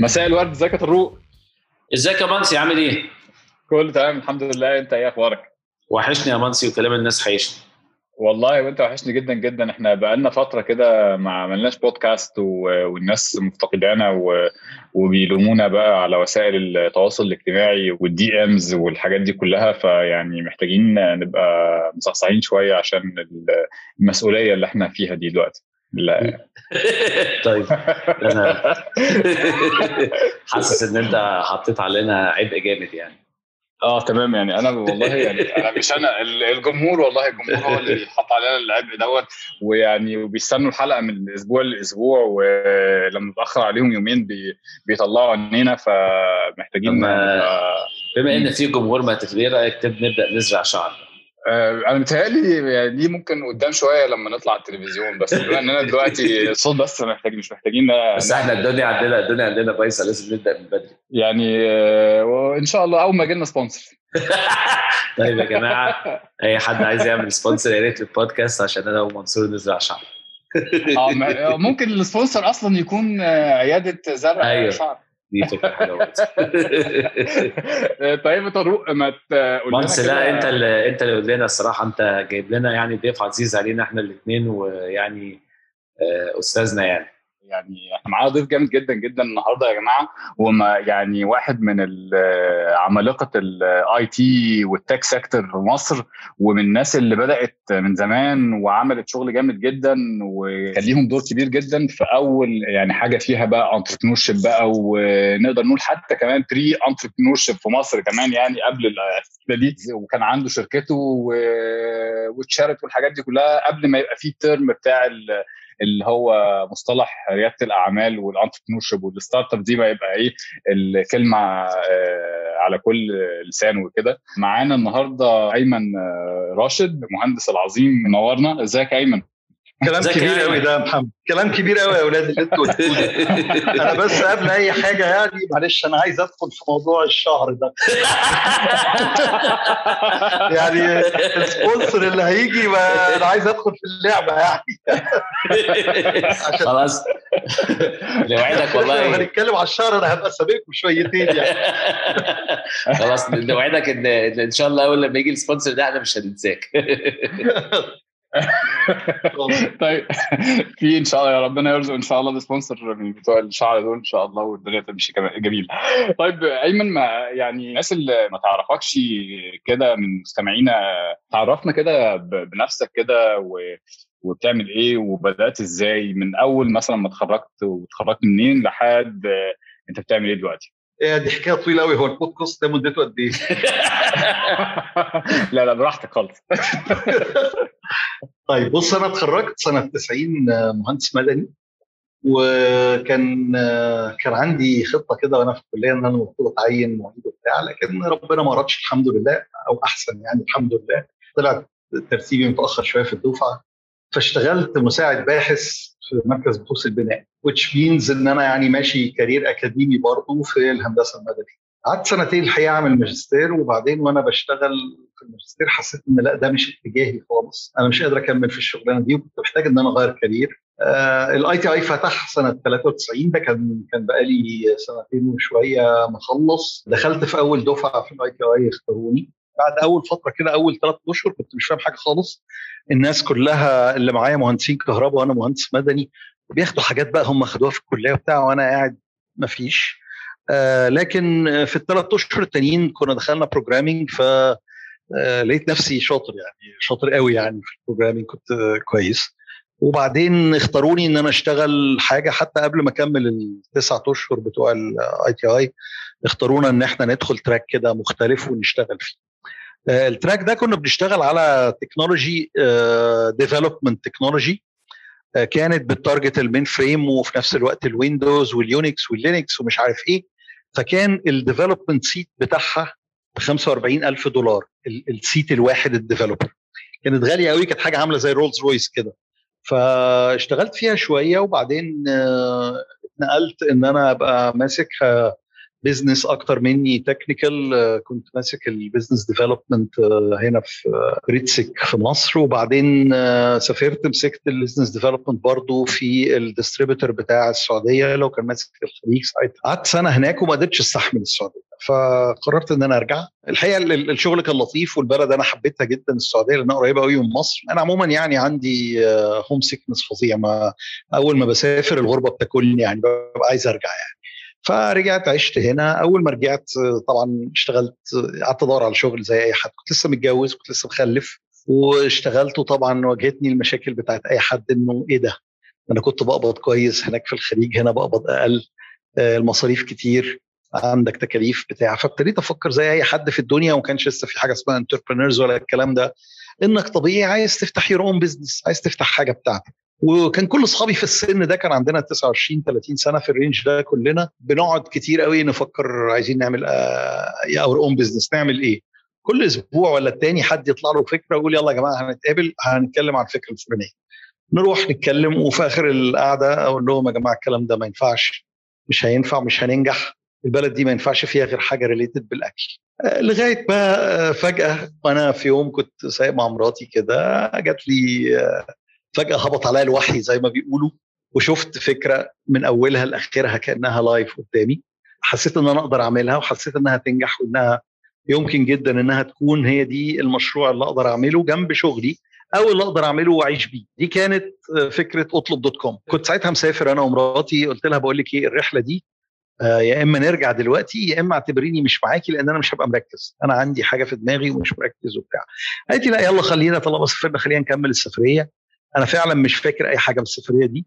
مساء الورد ازيك يا طروق؟ ازيك يا منسي عامل إيه؟ كله تمام الحمد لله. انت إيه أخبارك؟ وحشني يا منسي وكلام الناس حيشني. والله وانت وحشني جدا جدا. إحنا بقالنا فترة كده ما عملناش بودكاست و... والناس مفتقدانا و... وبيلومونا بقى على وسائل التواصل الاجتماعي والدي امز والحاجات دي كلها فيعني محتاجين نبقى مصحصحين شوية عشان المسؤولية اللي إحنا فيها دي دلوقتي. لا. طيب أنا حاسس إن أنت حطيت علينا عبء جامد يعني. آه تمام يعني. أنا والله يعني أنا مش أنا الجمهور والله الجمهور هو اللي حط علينا العبء دوت. ويعني وبيستنوا الحلقة من الأسبوع لأسبوع ولما بتاخر عليهم يومين بي بيطلعوا عننا فمحتاجين بما إن في جمهور ما تفرق رايك نبدأ نزرع شعر. أنا متهيألي يعني دي ممكن قدام شوية لما نطلع التلفزيون بس بما إننا دلوقتي الصوت بس محتاج مش محتاجين بس إحنا الدنيا عندنا الدنيا عندنا بايظه لازم نبدأ من بدري. يعني وإن شاء الله أول ما يجي لنا sponsor طيب يا جماعة أي حد عايز يعمل sponsor يا ريت للبودكاست عشان أنا ومنصور نزرع شعر. آه ممكن ال sponsor أصلا يكون عيادة زرع أيوه. شعر. دي فكره حلوة طيب يا طارق ما تقول لنا لا انت اللي انت اللي قول لنا الصراحة انت جايب لنا يعني ضيف عزيز علينا إحنا الاثنين ويعني أستاذنا يعني. يعني إحنا معانا ضيف جامد جدا جدا النهارده يا جماعة. وما يعني واحد من عمالقة ال IT وال tech sector في مصر ومن الناس اللي بدأت من زمان وعملت شغل جامد جدا وكان ليهم دور كبير جدا في أول يعني حاجة فيها بقى entrepreneur بقى. ونقدر نقول حتى كمان pre entrepreneur في مصر كمان يعني قبل دي. وكان عنده شركته واتشرت والحاجات دي كلها قبل ما يبقى في ال term بتاع اللي هو مصطلح ريادة الأعمال وال entrepreneurship وال startup دي ما يبقى إيه؟ الكلمة على كل لسان وكده. معانا النهارده أيمن راشد المهندس العظيم منورنا. إزيك يا أيمن؟ كلام كبير قوي ده يا محمد. كلام كبير قوي يا أولاد اللي أنتوا أنا بس قبل أي حاجة يعني معلش أنا عايز أدخل في موضوع الشعر ده. يعني السبونسر اللي هيجي أنا عايز أدخل في اللعبة يعني. خلاص. نوعدك والله. لو هنتكلم على الشعر أنا هبقى سابقكم شويتين يعني. خلاص نوعدك ان إن شاء الله أول لما يجي ال sponsor ده إحنا مش هننساك. طيب في إن شاء الله يا ربنا يرزق ان شاء الله بسبونسر من بتوع الشعر دول إن شاء الله والدنيا تمشي جميل طيب أيمن ما يعني الناس اللي ما تعرفكش كده من مستمعينا تعرفنا كده بنفسك كده و وبتعمل إيه وبدأت إزاي من أول مثلا ما اتخرجت واتخرجت منين لحد أنت بتعمل إيه دلوقتي؟ إيه دي حكاية طويلة قوي هو البودكاست ده مدته قد إيه؟ لا لا براحتك خالص طيب بص أنا اتخرجت سنة 90 مهندس مدني وكان كان عندي خطة كده وأنا في الكلية إن أنا المفروض أتعين معيد وبتاع لكن ربنا ما اردش الحمد لله أو أحسن يعني الحمد لله طلع ترتيبي متأخر شوية في الدفعة فاشتغلت مساعد باحث في مركز بحوث البناء which means إن أنا يعني ماشي career أكاديمي برضه في الهندسة المدنية. قعدت سنتين الحقيقة أعمل ماجستير وبعدين وأنا بشتغل في الماجستير حسيت إن لأ ده مش اتجاهي خالص. أنا مش قادر أكمل في الشغلانة دي وكنت محتاج إن أنا أغير career. ال ITI فتح سنة 93 ده كان كان بقالي سنتين وشوية مخلص. دخلت في أول دفعة في ال ITI اختاروني. بعد أول فترة كده أول ثلاث أشهر كنت مش فاهم حاجة خالص. الناس كلها اللي معايا مهندسين كهرباء وأنا مهندس مدني بياخدوا حاجات بقى هم خدوها في الكلية وبتاع وأنا قاعد ما فيش. آه لكن في الثلاث أشهر التانيين كنا دخلنا programming ف آه لقيت نفسي شاطر يعني شاطر قوي يعني في ال programming كنت آه كويس. وبعدين اختاروني إن أنا أشتغل حاجة حتى قبل ما أكمل التسعة أشهر بتوع ال ITI اختارونا إن إحنا ندخل track كده مختلف ونشتغل فيه. ال track ده كنا بنشتغل على technology development technology كانت بال target ال mainframe وفي نفس الوقت ال Windows وال Unix وال Linux ومش عارف إيه. فكان ال development seat بتاعها ب 45000 دولار ال seat الواحد ال developer كانت غالية قوي كانت حاجة عاملة زي رولز رويس كده. فاشتغلت فيها شوية وبعدين اتنقلت إن أنا أبقى ماسك business أكتر مني technical كنت ماسك ال business development هنا في ريتسك في مصر. وبعدين سافرت مسكت ال business development برضو في ال distributor بتاع السعودية. لو كان ماسك الخليج ساعتها. قعدت سنة هناك وما قدرتش أستحمل السعودية. فقررت إن أنا أرجع. الحقيقة الشغل كان لطيف والبلد أنا حبيتها جدا السعودية لأنها قريبة قوي من مصر. أنا عموما يعني عندي homesickness فظيع. ما أول ما بسافر الغربة بتاكلني يعني ببقى عايز أرجع يعني. فرجعت عشت هنا. أول ما رجعت طبعا اشتغلت قعدت أدور على شغل زي أي حد. كنت لسه متجوز كنت لسه مخلف واشتغلت وطبعا واجهتني المشاكل بتاعت أي حد إنه إيه ده؟ أنا كنت بقبض كويس هناك في الخليج هنا بقبض أقل المصاريف كتير عندك تكاليف بتاع. فابتديت أفكر زي أي حد في الدنيا وما كانش لسه في حاجة اسمها انتربرينورز ولا الكلام ده إنك طبيعي عايز تفتح your own business عايز تفتح حاجة بتاعتك. وكان كل أصحابي في السن ده كان عندنا 29 30 سنة في ال range ده كلنا بنقعد كتير قوي نفكر عايزين نعمل our own business نعمل إيه؟ كل أسبوع ولا التاني حد يطلع له فكرة ويقول يلا يا جماعة هنتقابل هنتكلم عن الفكرة الفلانية. نروح نتكلم وفي آخر القعدة أقول لهم يا جماعة الكلام ده ما ينفعش مش هينفع مش هننجح البلد دي ما ينفعش فيها غير حاجة related بالأكل. لغاية ما فجأة وأنا في يوم كنت سايق مع مراتي كده جات لي فجأة هبط عليا الوحي زي ما بيقولوا وشفت فكرة من أولها لآخرها كأنها live قدامي. حسيت إن أنا أقدر أعملها وحسيت إنها تنجح وإنها يمكن جدا إنها تكون هي دي المشروع اللي أقدر أعمله جنب شغلي أو اللي أقدر أعمله وأعيش بيه. دي كانت فكرة أطلب dot com كنت ساعتها مسافر أنا ومراتي قلت لها بقول لك إيه الرحلة دي آه يا إما نرجع دلوقتي يا إما اعتبريني مش معاكي لأن أنا مش هبقى مركز. أنا عندي حاجة في دماغي ومش مركز وبتاع. قالت لي لا يلا خلينا طالما سافرنا خلينا نكمل السفرية. أنا فعلا مش فاكر أي حاجة من السفرية دي.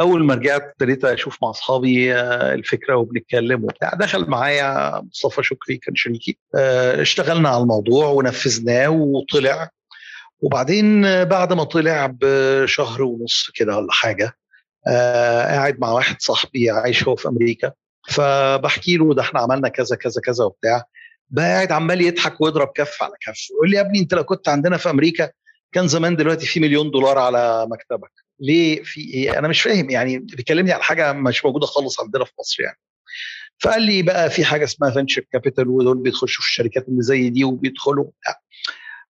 أول ما رجعت ابتديت أشوف مع أصحابي الفكرة وبنتكلم وبتاع. دخل معايا مصطفى شكري كان شريكي. اشتغلنا على الموضوع ونفذناه وطلع. وبعدين بعد ما طلع بشهر ونص كده ولا حاجة قاعد مع واحد صاحبي عايش هو في أمريكا. فبحكي له ده إحنا عملنا كذا كذا كذا وبتاع. بقى قاعد عمال يضحك ويضرب كف على كف. يقول لي يا ابني أنت لو كنت عندنا في أمريكا كان زمان دلوقتي في مليون دولار على مكتبك. ليه في إيه؟ أنا مش فاهم يعني بيكلمني على حاجة مش موجودة خالص عندنا في مصر يعني. فقال لي بقى في حاجة اسمها venture capital ودول بيخشوا في الشركات اللي زي دي وبيدخلوا.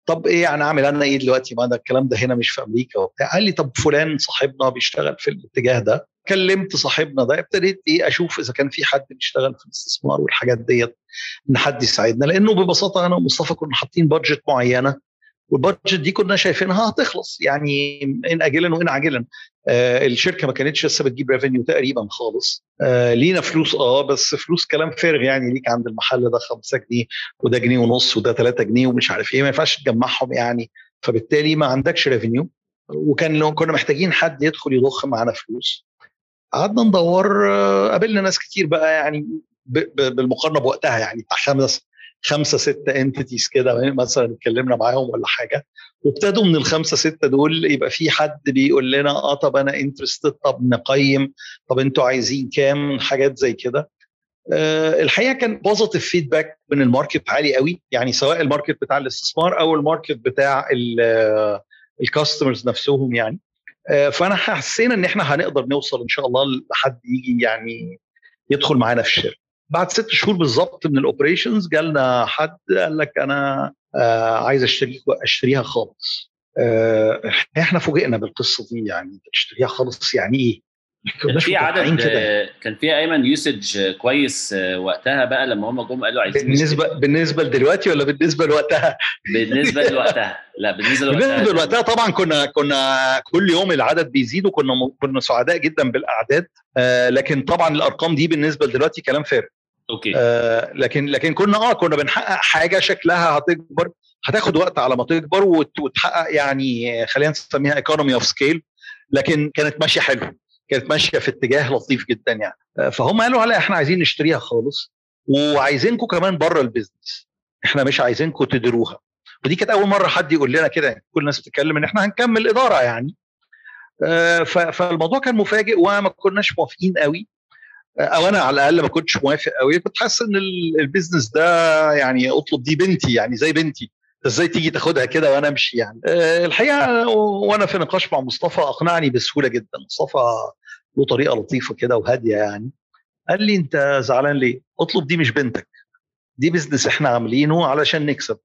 طب إيه يعني أعمل أنا إيه دلوقتي؟ ما ده الكلام ده هنا مش في أمريكا وبتاع. قال لي طب فلان صاحبنا بيشتغل في الاتجاه ده. كلمت صاحبنا ده ابتديت إيه أشوف إذا كان في حد بيشتغل في الاستثمار والحاجات ديت إن حد يساعدنا. لأنه ببساطة أنا ومصطفى كنا حاطين budget معينة وال budget دي كنا شايفينها هتخلص. يعني إن اجلا وإن عاجلا. آه الشركة ما كانتش لسه بتجيب revenue تقريبا خالص. آه لينا فلوس آه بس فلوس كلام فارغ. يعني ليك عند المحل ده 5 جنيه وده جنيه ونص وده 3 جنيه ومش عارف إيه ما ينفعش تجمعهم يعني. فبالتالي ما عندكش revenue وكان لو كنا محتاجين حد يدخل يضخ معانا فلوس. قعدنا ندور آه قابلنا ناس كتير بقى يعني بالمقارنة بوقتها يعني بتاع خمس خمسة ستة entities كده مثلا اتكلمنا معاهم ولا حاجة وابتدوا من الخمسة ستة دول يبقى في حد بيقول لنا آه طب أنا interested طب نقيم طب أنتوا عايزين كام حاجات زي كده. أه الحقيقة كان positive feedback من ال market عالي قوي يعني سواء ال market بتاع الاستثمار أو ال market بتاع ال customers نفسهم يعني. أه فأنا حسينا إن إحنا هنقدر نوصل إن شاء الله لحد يجي يعني يدخل معانا في الشركة. بعد ست شهور بالظبط من ال operations جالنا حد قال لك أنا آه عايز أشتري أشتريها خالص آه إحنا فوجئنا بالقصة دي يعني تشتريها خالص يعني إيه؟ كان في عدد كده. كان في أيمن usage كويس وقتها بقى لما هم جم قالوا عايزين بالنسبة بالنسبة لدلوقتي ولا بالنسبة لوقتها؟ بالنسبة لوقتها لا بالنسبة لوقتها بالنسبة لوقتها طبعا كنا كنا كل يوم العدد بيزيد وكنا كنا سعداء جدا بالأعداد آه لكن طبعا الأرقام دي بالنسبة لدلوقتي كلام فارغ okay. آه لكن لكن كنا آه كنا بنحقق حاجة شكلها هتكبر. هتاخد وقت على ما تكبر وتحقق يعني خلينا نسميها economy of scale لكن كانت ماشية حلو. كانت ماشية في اتجاه لطيف جدا يعني. فهم قالوا هلا إحنا عايزين نشتريها خالص. وعايزينكم كمان بره ال business إحنا مش عايزينكم تديروها. ودي كانت أول مرة حد يقول لنا كده. يعني كل الناس بتتكلم إن إحنا هنكمل إدارة يعني. آه فالموضوع كان مفاجئ وما كناش موافقين قوي. أو أنا على الأقل ما كنتش موافق قوي كنت حاسس إن ال business ده يعني أطلب دي بنتي يعني زي بنتي. إزاي تيجي تاخدها كده وأنا أمشي يعني؟ الحقيقة وأنا في نقاش مع مصطفى أقنعني بسهولة جدا. مصطفى له طريقة لطيفة كده وهادية يعني. قال لي أنت زعلان ليه؟ أطلب دي مش بنتك. دي بزنس إحنا عاملينه علشان نكسب.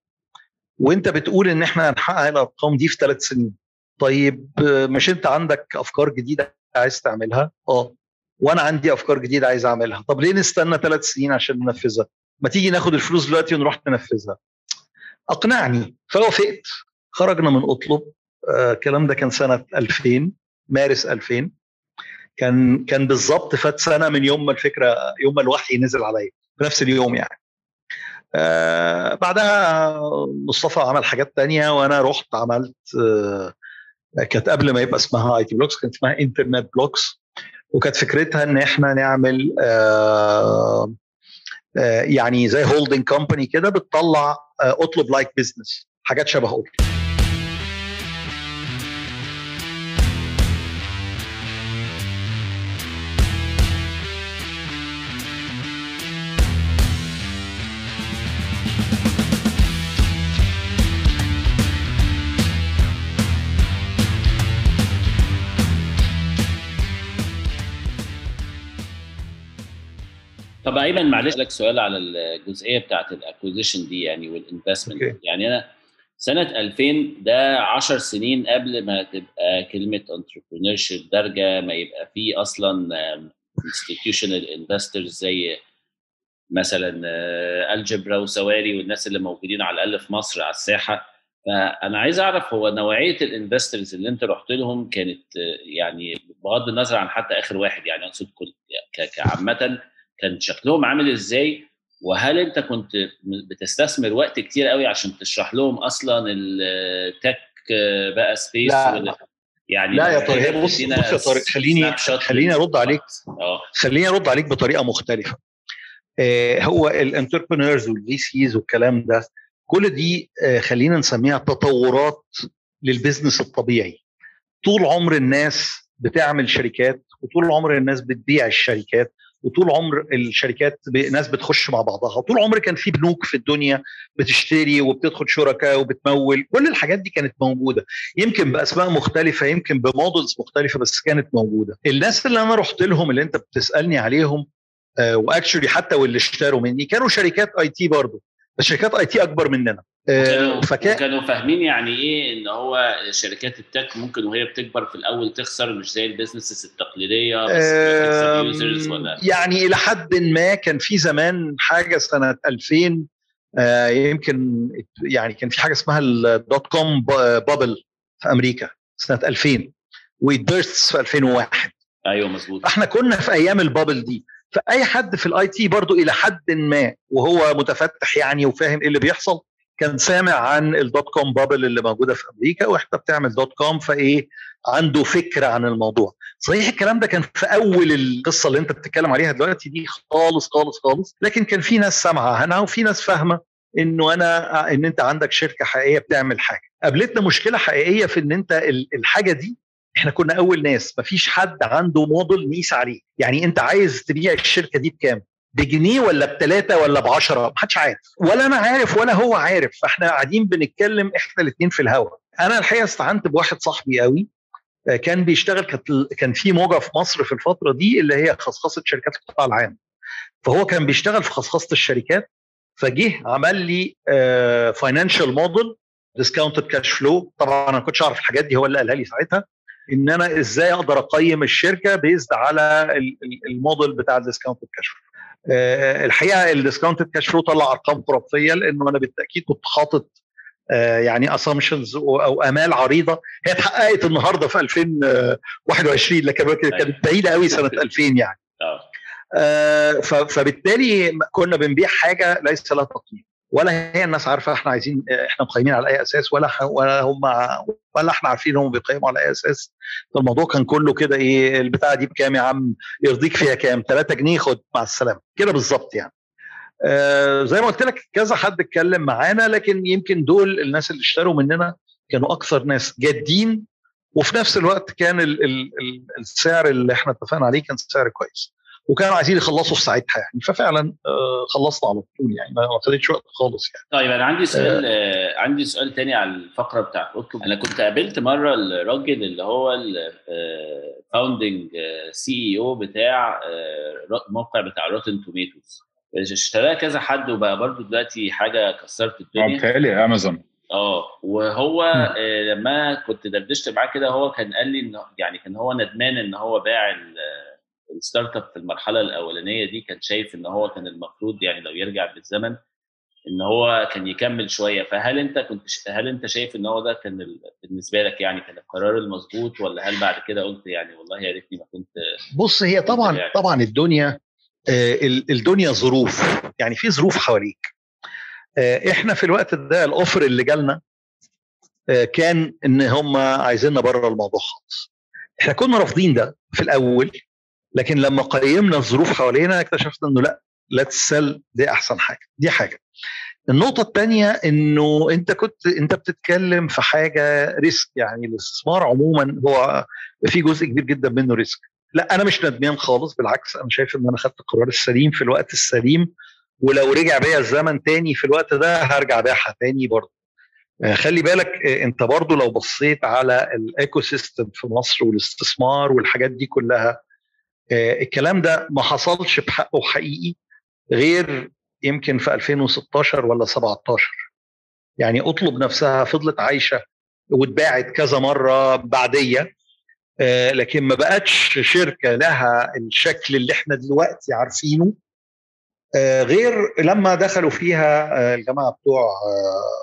وأنت بتقول إن إحنا هنحقق الأرقام دي في ثلاث سنين. طيب مش أنت عندك أفكار جديدة عايز تعملها؟ آه. وأنا عندي افكار جديده عايز اعملها. طب ليه نستنى ثلاث سنين عشان ننفذها؟ ما تيجي ناخد الفلوس دلوقتي ونروح ننفذها اقنعني. فوافقت. خرجنا من أطلب. آه الكلام ده كان سنة 2000 مارس 2000 كان كان بالظبط فات سنة من يوم ما الفكرة يوم ما الوحي نزل عليا. في نفس اليوم يعني. آه بعدها مصطفى عمل حاجات تانية وأنا رحت عملت آه كانت قبل ما يبقى اسمها IT Blocks كانت اسمها Internet Blocks وكانت فكرتها إن إحنا نعمل آه آه يعني زي holding company كده بتطلع اطلب like business حاجات شبه اطلب طب أيمن معلش لك سؤال على الجزئية بتاعت ال acquisition دي يعني وال investment okay. يعني أنا سنة 2000 ده 10 سنين قبل ما تبقى كلمة entrepreneurship دارجة ما يبقى فيه أصلا institutional investors زي مثلا Algebra وسواري والناس اللي موجودين على الأقل في مصر على الساحة فأنا عايز أعرف هو نوعية ال investors اللي أنت رحت لهم كانت يعني بغض النظر عن حتى آخر واحد يعني أقصد كل كعامه كان شكلهم عامل إزاي وهل أنت كنت بتستثمر وقت كتير قوي عشان تشرح لهم أصلا ال tech بقى space لا ولا يعني لا يا طارق بص بص يا طارق خليني خليني أرد عليك. آه. خليني أرد عليك بطريقة مختلفة. آه هو ال entrepreneurs وال VCs والكلام ده كل دي آه خلينا نسميها تطورات لل business الطبيعي. طول عمر الناس بتعمل شركات وطول عمر الناس بتبيع الشركات وطول عمر الشركات ناس بتخش مع بعضها. طول عمر كان في بنوك في الدنيا بتشتري وبتدخل شركاء وبتمول. كل الحاجات دي كانت موجودة. يمكن بأسماء مختلفة يمكن ب models مختلفة بس كانت موجودة. الناس اللي أنا رحت لهم اللي أنت بتسألني عليهم آه و actually حتى واللي اشتروا مني كانوا شركات IT برضه شركات IT أكبر مننا. وكانوا, فكا... وكانوا فاهمين يعني إيه إن هو شركات ال tech ممكن وهي بتكبر في الأول تخسر مش زي ال businesses التقليدية بس ولا يعني إلى حد ما كان في زمان حاجة سنة 2000 آه يمكن يعني كان في حاجة اسمها ال dot com bubble في أمريكا سنة 2000 و burst في 2001 أيوه مظبوط. إحنا كنا في أيام ال bubble دي. فأي حد في ال IT برضه إلى حد ما وهو متفتح يعني وفاهم إيه اللي بيحصل كان سامع عن ال dot com bubble اللي موجودة في أمريكا وإحنا بتعمل dot com فإيه عنده فكرة عن الموضوع. صحيح الكلام ده كان في أول القصة اللي أنت بتتكلم عليها دلوقتي دي خالص خالص خالص لكن كان في ناس سامعة عنها وفي ناس فاهمة إنه أنا إن أنت عندك شركة حقيقية بتعمل حاجة. قابلتنا مشكلة حقيقية في إن أنت الحاجة دي إحنا كنا أول ناس مفيش حد عنده موديل نقيس عليه. يعني أنت عايز تبيع الشركة دي بكام؟ بجنيه ولا بثلاثه ولا بعشرة؟ محدش عارف. ولا أنا عارف ولا هو عارف. فإحنا قاعدين بنتكلم إحنا الاثنين في الهواء أنا الحقيقة استعنت بواحد صاحبي قوي كان بيشتغل كان في موجة في مصر في الفترة دي اللي هي خصخصة شركات القطاع العام. فهو كان بيشتغل في خصخصة الشركات فجه عمل لي financial model discounted cash flow طبعا أنا ما كنتش أعرف الحاجات دي هو اللي قالها لي ساعتها. إن أنا إزاي أقدر أقيم الشركة based على الموديل بتاع ال discounted cash flow الحقيقة ال discounted cash flow طلع أرقام خرافية لأنه أنا بالتأكيد كنت حاطط يعني assumptions أو أمال عريضة. هي اتحققت النهارده في 2021 لكن كانت بعيدة قوي سنة 2000 يعني. فبالتالي كنا بنبيع حاجة ليس لها تقييم. ولا هي الناس عارفة إحنا عايزين إحنا مقيمين على أي أساس ولا ولا هم ولا إحنا عارفين هم بيقيموا على أي أساس. فالموضوع كان كله كده إيه البتاعة دي بكام يا عم؟ يرضيك فيها كام؟ 3 جنيه خد مع السلامة. كده بالظبط يعني. آه زي ما قلت لك كذا حد اتكلم معانا لكن يمكن دول الناس اللي اشتروا مننا كانوا أكثر ناس جادين وفي نفس الوقت كان ال ال ال السعر اللي إحنا اتفقنا عليه كان سعر كويس. وكانوا عايزين يخلصوا في ساعتها يعني. ففعلا خلصنا على طول يعني. ما خدتش وقت خالص يعني. طيب أنا عندي سؤال آه. عندي سؤال تاني على الفقرة بتاعت اطلب أنا كنت قابلت مرة الراجل اللي هو الفاوندنج CEO بتاع الموقع بتاع Rotten Tomatoes اشتراه كذا حد وبقى برضو دلوقتي حاجة كسرت الدنيا. بالتالي امازون آه وهو آه لما كنت دردشت معاه كده هو كان قال لي إنه يعني كان هو ندمان إن هو باع ال startup في المرحلة الأولانية دي كان شايف إن هو كان المفروض يعني لو يرجع بالزمن إن هو كان يكمل شوية فهل أنت كنت هل أنت شايف إن هو ده كان بالنسبة لك يعني كان القرار المظبوط ولا هل بعد كده قلت يعني والله يا ريتني ما كنت بص هي طبعا يعني. طبعا الدنيا الدنيا ظروف يعني في ظروف حواليك إحنا في الوقت ده ال offer اللي جالنا كان إن هم عايزيننا بره الموضوع خالص إحنا كنا رافضين ده في الأول لكن لما قيمنا الظروف حوالينا اكتشفنا إنه لا let's sell دي أحسن حاجة. دي حاجة. النقطة الثانية إنه أنت كنت أنت بتتكلم في حاجة risk يعني الاستثمار عموما هو في جزء كبير جدا منه risk لا أنا مش ندمان خالص بالعكس أنا شايف إن أنا خدت القرار السليم في الوقت السليم. ولو رجع بيا الزمن تاني في الوقت ده هرجع بيعها تاني برضه. خلي بالك أنت برضه لو بصيت على ال ecosystem في مصر والاستثمار والحاجات دي كلها الكلام ده ما حصلش بحقه حقيقي غير يمكن في 2016 ولا 17 يعني اطلب نفسها فضلت عايشة واتباعت كذا مرة بعدية لكن ما بقتش شركة لها الشكل اللي إحنا دلوقتي عارفينه غير لما دخلوا فيها الجماعة بتوع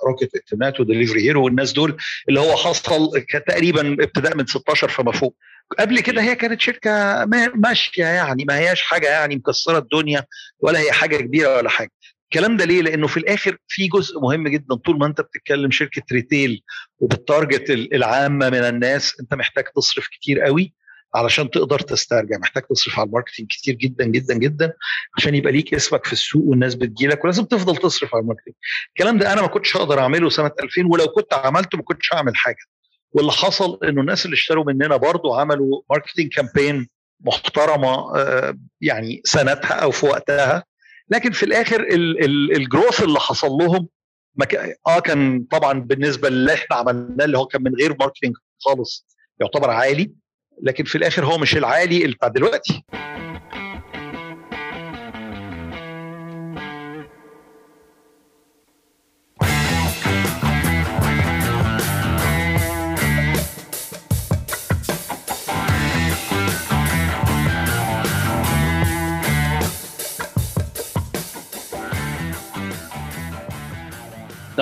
Rocket Internet و Delivery Hero والناس دول اللي هو حصل تقريبا ابتداء من 16 فما فوق. قبل كده هي كانت شركة ماشية يعني ما هياش حاجة يعني مكسرة الدنيا ولا هي حاجة كبيرة ولا حاجة. الكلام ده ليه؟ لأنه في الآخر في جزء مهم جدا. طول ما أنت بتتكلم شركة retail وبال target العامة من الناس أنت محتاج تصرف كتير قوي علشان تقدر تسترجع. محتاج تصرف على ال marketing كتير جدا جدا جدا عشان يبقى ليك اسمك في السوق والناس بتجيلك ولازم تفضل تصرف على ال marketing الكلام ده أنا ما كنتش هقدر أعمله سنة 2000 ولو كنت عملته ما كنتش هعمل حاجة. واللي حصل إنه الناس اللي اشتروا مننا برضو عملوا marketing campaign محترمة يعني سنتها أو في وقتها. لكن في الآخر ال growth اللي حصل لهم آه كان طبعا بالنسبة اللي إحنا عملناه اللي هو كان من غير marketing خالص يعتبر عالي. لكن في الآخر هو مش العالي اللي بتاع دلوقتي.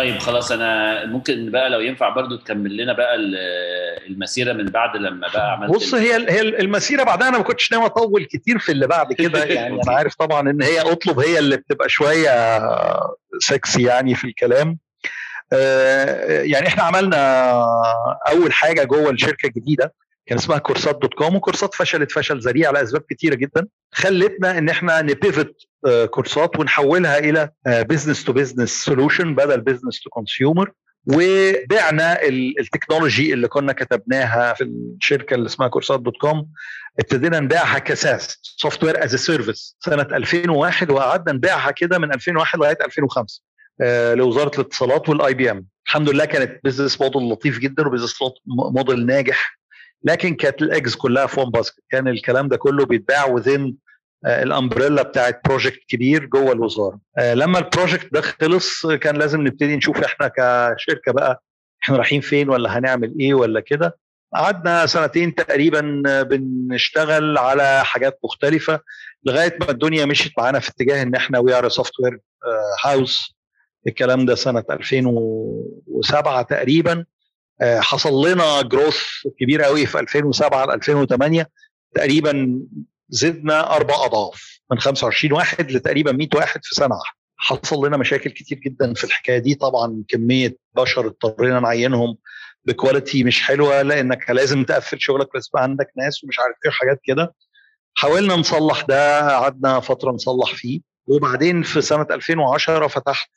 طيب خلاص أنا ممكن بقى لو ينفع برضو تكمل لنا بقى المسيرة من بعد لما بقى عملت بص هي هي المسيرة بعدها أنا ما كنتش ناوي أطول كتير في اللي بعد كده يعني أنا عارف طبعا إن هي أطلب هي اللي بتبقى شوية سكسي يعني في الكلام. يعني إحنا عملنا أول حاجة جوه الشركة الجديدة. كان اسمها كورسات dot com وكورسات فشلت فشل ذريع لاسباب كتيرة جدا. خلتنا إن إحنا ن pivot كورسات ونحولها إلى business to business solution بدل business to consumer وبعنا ال technology اللي كنا كتبناها في الشركة اللي اسمها كورسات دوت كوم. ابتدينا نبيعها ك SaaS software as service سنة 2001 وقعدنا نبيعها كده من 2001 لغاية 2005 آه لوزارة الاتصالات وال IBM الحمد لله كانت business model لطيف جدا و business model ناجح. لكن كانت ال eggs كلها في one basket كان الكلام ده كله بيتباع within ال umbrella بتاعت project كبير جوه الوزارة. لما ال project ده خلص كان لازم نبتدي نشوف إحنا كشركة بقى إحنا رايحين فين ولا هنعمل إيه ولا كده. قعدنا سنتين تقريبا بنشتغل على حاجات مختلفة لغاية ما الدنيا مشيت معانا في اتجاه إن إحنا we are software house الكلام ده سنة 2007 تقريبا. حصل لنا growth كبير قوي في 2007 ل 2008 تقريبا زدنا أربع أضعاف من 25 واحد لتقريبا 100 واحد في سنة واحدة. حصل لنا مشاكل كتير جدا في الحكاية دي. طبعا كمية بشر اضطرينا نعينهم بكواليتي مش حلوة لأنك لازم تقفل شغلك لازم عندك ناس ومش عارف إيه حاجات كده. حاولنا نصلح ده قعدنا فترة نصلح فيه. وبعدين في سنة 2010 فتحت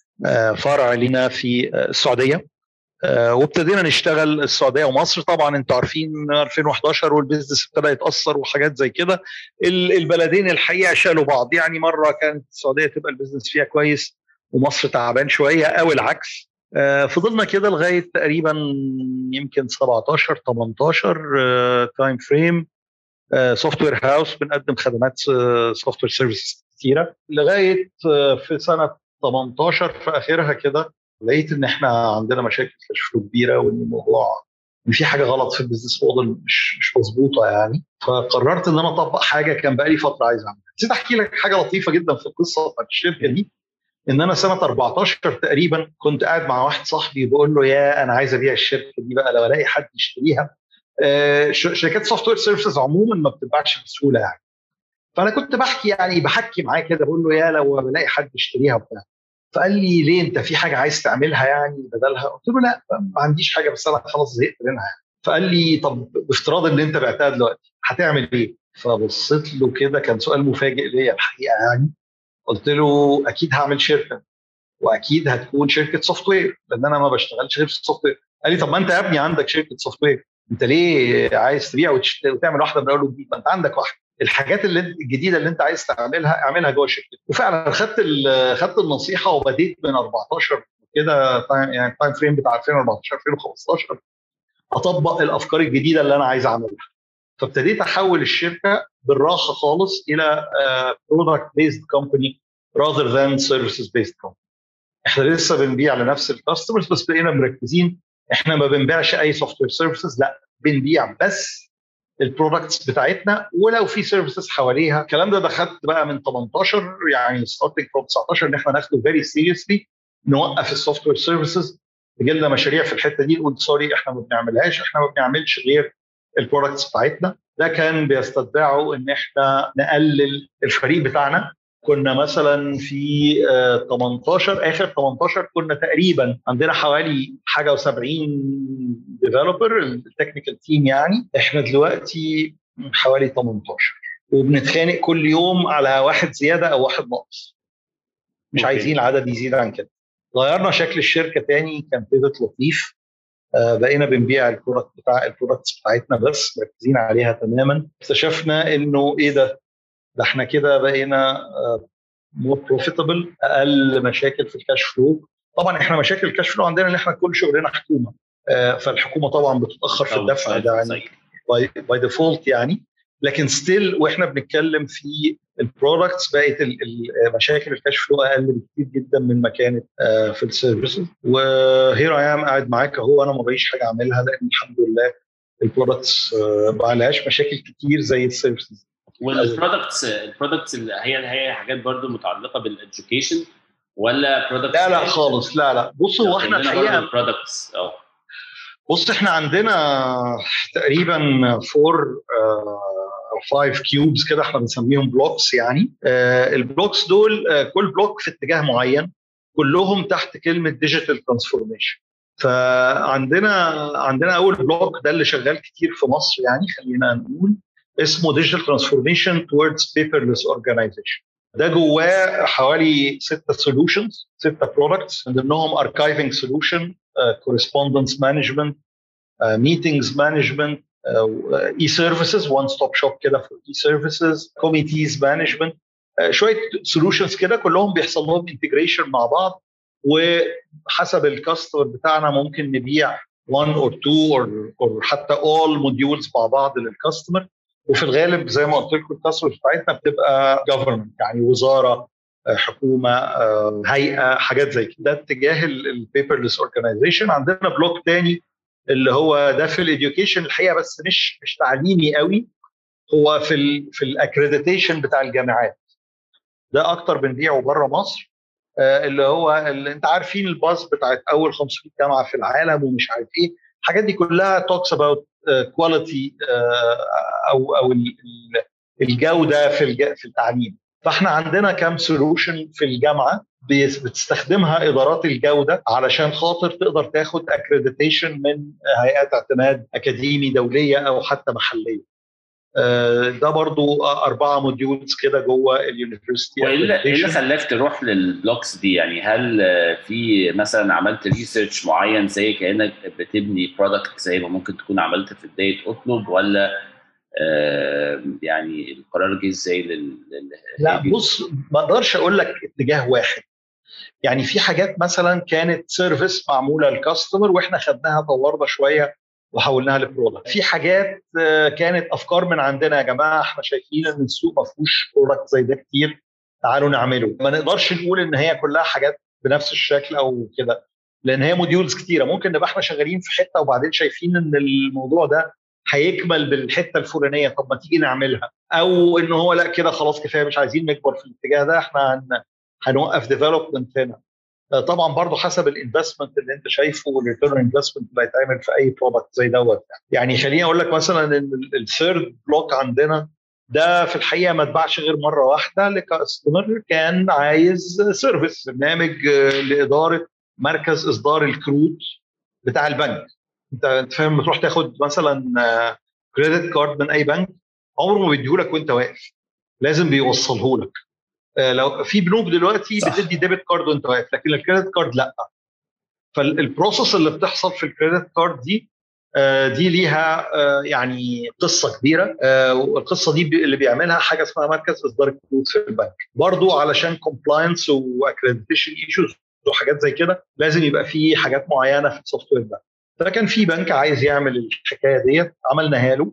فرع لنا في السعودية. آه وابتدينا نشتغل السعودية ومصر. طبعا أنتوا عارفين 2011 وال business ابتدى يتأثر وحاجات زي كده. البلدين الحقيقة شالوا بعض. يعني مرة كانت السعودية تبقى ال business فيها كويس ومصر تعبان شوية أو العكس. آه فضلنا كده لغاية تقريبا يمكن 17 18 time frame software house بنقدم خدمات software services كتيرة. لغاية آه في سنة 18 في آخرها كده لقيت إن إحنا عندنا مشاكل cash flow كبيرة وإن الموضوع إن في حاجة غلط في ال business model مش مش مظبوطة يعني. فقررت إن أنا أطبق حاجة كان بقالي فترة عايز أعملها. نسيت أحكي لك حاجة لطيفة جدا في القصة بتاعت الشركة دي. إن أنا سنة 14 تقريبا كنت قاعد مع واحد صاحبي بقول له يا أنا عايز أبيع الشركة دي بقى لو ألاقي حد يشتريها. آه شركات software services عموما ما بتتباعش بسهولة يعني. فأنا كنت بحكي يعني بحكي معاه كده بقول له يا لو بلاقي حد يشتريها وبتاع. فقال لي ليه انت في حاجة عايز تعملها يعني بدلها؟ قلت له لا ما عنديش حاجة بس أنا خلاص زهقت منها يعني. فقال لي طب بافتراض إن أنت بعتها دلوقتي هتعمل إيه؟ فبصيت له كده كان سؤال مفاجئ ليا الحقيقة يعني. قلت له أكيد هعمل شركة وأكيد هتكون شركة software لأن أنا ما بشتغلش غير في ال software قال لي طب ما أنت يا ابني عندك شركة software أنت ليه عايز تبيع وتعمل واحدة من أول وجديد؟ ما أنت عندك واحدة. الحاجات اللي الجديدة اللي انت عايز تعملها اعملها جوه الشركة. وفعلا خدت خدت النصيحة وبديت من 14 كده يعني ال time frame بتاع 2014 2015 أطبق الأفكار الجديدة اللي أنا عايز أعملها. فابتديت أحول الشركة بالراحة خالص إلى product based company rather than services based company. إحنا لسه بنبيع لنفس ال customers بس بقينا مركزين. إحنا ما بنبيعش أي software services لأ بنبيع بس ال products بتاعتنا ولو في services حواليها. الكلام ده دخلت بقى من 18 يعني starting from 19 إن إحنا ناخده very seriously نوقف ال software services لنا مشاريع في الحتة دي نقول sorry إحنا ما بنعملهاش إحنا ما بنعملش غير ال products بتاعتنا. ده كان بيستتبعه إن إحنا نقلل الفريق بتاعنا. كنا مثلا في 18 آخر 18 كنا تقريبا عندنا حوالي حاجة و70 developer ال technical team يعني. إحنا دلوقتي حوالي 18 وبنتخانق كل يوم على واحد زيادة أو واحد ناقص. مش okay. عايزين العدد يزيد عن كده. غيرنا شكل الشركة تاني كان pivot لطيف. آه بقينا بنبيع ال product بتاع ال products بتاعتنا بس مركزين عليها تماما. اكتشفنا إنه إيه ده؟ ده إحنا كده بقينا more profitable أقل مشاكل في ال cash flow طبعا إحنا مشاكل ال cash flow عندنا إن إحنا كل شغلنا حكومة فالحكومة طبعا بتتأخر في الدفع ده يعني by default يعني. لكن still وإحنا بنتكلم في ال products بقت مشاكل ال cash flow أقل بكتير جدا من ما كانت في ال services و here I am قاعد معاك أهو أنا ما بقيش حاجة أعملها لأن الحمد لله ال products ما عليهاش مشاكل كتير زي ال services وال products ال products اللي هي هي حاجات برضو متعلقة بال education ولا products لا لا خالص لا لا. بص هو إحنا الحقيقة products آه بص إحنا عندنا تقريبا four أو five cubes كده إحنا بنسميهم blocks يعني. آه ال blocks دول آه كل block في اتجاه معين كلهم تحت كلمة digital transformation فعندنا عندنا أول block ده اللي شغال كتير في مصر يعني خلينا نقول. اسمه digital transformation towards paperless organization ده جواه حوالي ستة solutions ستة products من ضمنهم archiving solution correspondence management meetings management e-services one stop shop كده في e-services committees management شوية solutions كده كلهم بيحصل لهم integration مع بعض وحسب ال customer بتاعنا ممكن نبيع 1 or 2 or or حتى all modules مع بعض لل customer وفي الغالب زي ما قلت لكم ال customer بتاعتنا بتبقى government يعني وزارة حكومة هيئة حاجات زي كده ده اتجاه ال paperless organization عندنا block تاني اللي هو ده في ال education الحقيقة بس مش مش تعليمي قوي هو في ال في ال accreditation بتاع الجامعات. ده أكتر بنبيعه بره مصر اللي هو اللي أنت عارفين الباص بتاعت أول 500 جامعة في العالم ومش عارف إيه. الحاجات دي كلها talks about quality أو أو الجودة في في التعليم. فإحنا عندنا كام solution في الجامعة بتستخدمها إدارات الجودة علشان خاطر تقدر تاخد accreditation من هيئات اعتماد أكاديمي دولية أو حتى محلية. ده برضو أربعة modules كده جوه ال university وإيه اللي إيه خلاك تروح لل blocks دي؟ يعني هل في مثلا عملت research معين زي كأنك بتبني product زي ما ممكن تكون عملت في بداية اطلب ولا يعني القرار جه إزاي لل لا بص ما أقدرش أقول لك اتجاه واحد. يعني في حاجات مثلا كانت service معمولة لل customer وإحنا خدناها طورنا شوية وحولناها ل product في حاجات كانت أفكار من عندنا يا جماعة إحنا شايفين إن السوق ما فيهوش product زي ده كتير. تعالوا نعمله. ما نقدرش نقول إن هي كلها حاجات بنفس الشكل أو كده لأن هي modules كتيرة. ممكن نبقى إحنا شغالين في حتة وبعدين شايفين إن الموضوع ده هيكمل بالحتة الفلانية. طب ما تيجي نعملها. أو إن هو لأ كده خلاص كفاية مش عايزين نكبر في الاتجاه ده إحنا هن هنوقف development هنا. طبعا برضه حسب ال investment اللي أنت شايفه وال return investment اللي هيتعمل في أي product زي دوت. يعني خليني أقول لك مثلا إن ال third block عندنا ده في الحقيقة ما اتباعش غير مرة واحدة ل customer كان عايز service برنامج لإدارة مركز إصدار الكروت بتاع البنك. أنت أنت فاهم؟ تروح تاخد مثلا credit card من أي بنك عمره ما بيديهولك وأنت واقف. لازم بيوصله لك لو في بنوك دلوقتي صح. بتدي debit card وانت واقف لكن ال credit card لأ. فال process اللي بتحصل في ال credit card دي دي ليها يعني قصة كبيرة. والقصة دي اللي بيعملها حاجة اسمها مركز إصدار الكروت في البنك. برضو علشان compliance و accreditation issues وحاجات زي كده لازم يبقى في حاجات معينة في ال software ده فكان في بنك عايز يعمل الحكاية ديت عملناها له.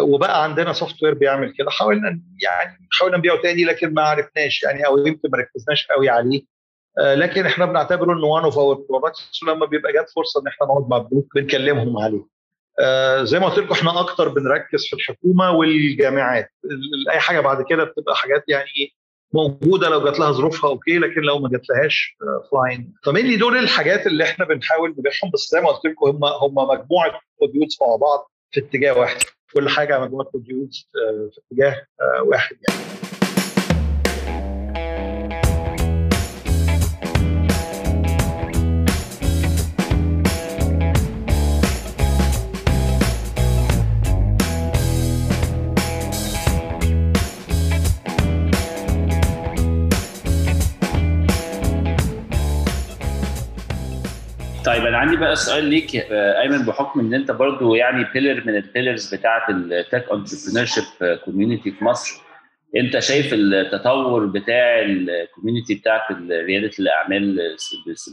وبقى عندنا software بيعمل كده. حاولنا يعني حاولنا نبيعه تاني لكن ما عرفناش يعني أو يمكن ما ركزناش قوي عليه. لكن إحنا بنعتبره إنه one of our products ولما بيبقى جات فرصة إن إحنا نقعد مع بنوك بنكلمهم عليه. زي ما قلت لكم إحنا أكتر بنركز في الحكومة والجامعات. أي حاجة بعد كده بتبقى حاجات يعني موجودة لو جات لها ظروفها okay لكن لو ما جاتلهاش fine فمين دول الحاجات اللي إحنا بنحاول نبيعهم؟ بس زي ما قلت لكم هم هم مجموعة modules مع بعض في اتجاه واحد. كل حاجة مجموعه موديولز في اتجاه واحد يعني. أنا عندي بقى سؤال ليك أيمن بحكم إن أنت برضو يعني pillar من ال pillars بتاعه ال tech entrepreneurship community في مصر أنت شايف التطور بتاع ال community بتاعه ريادة الأعمال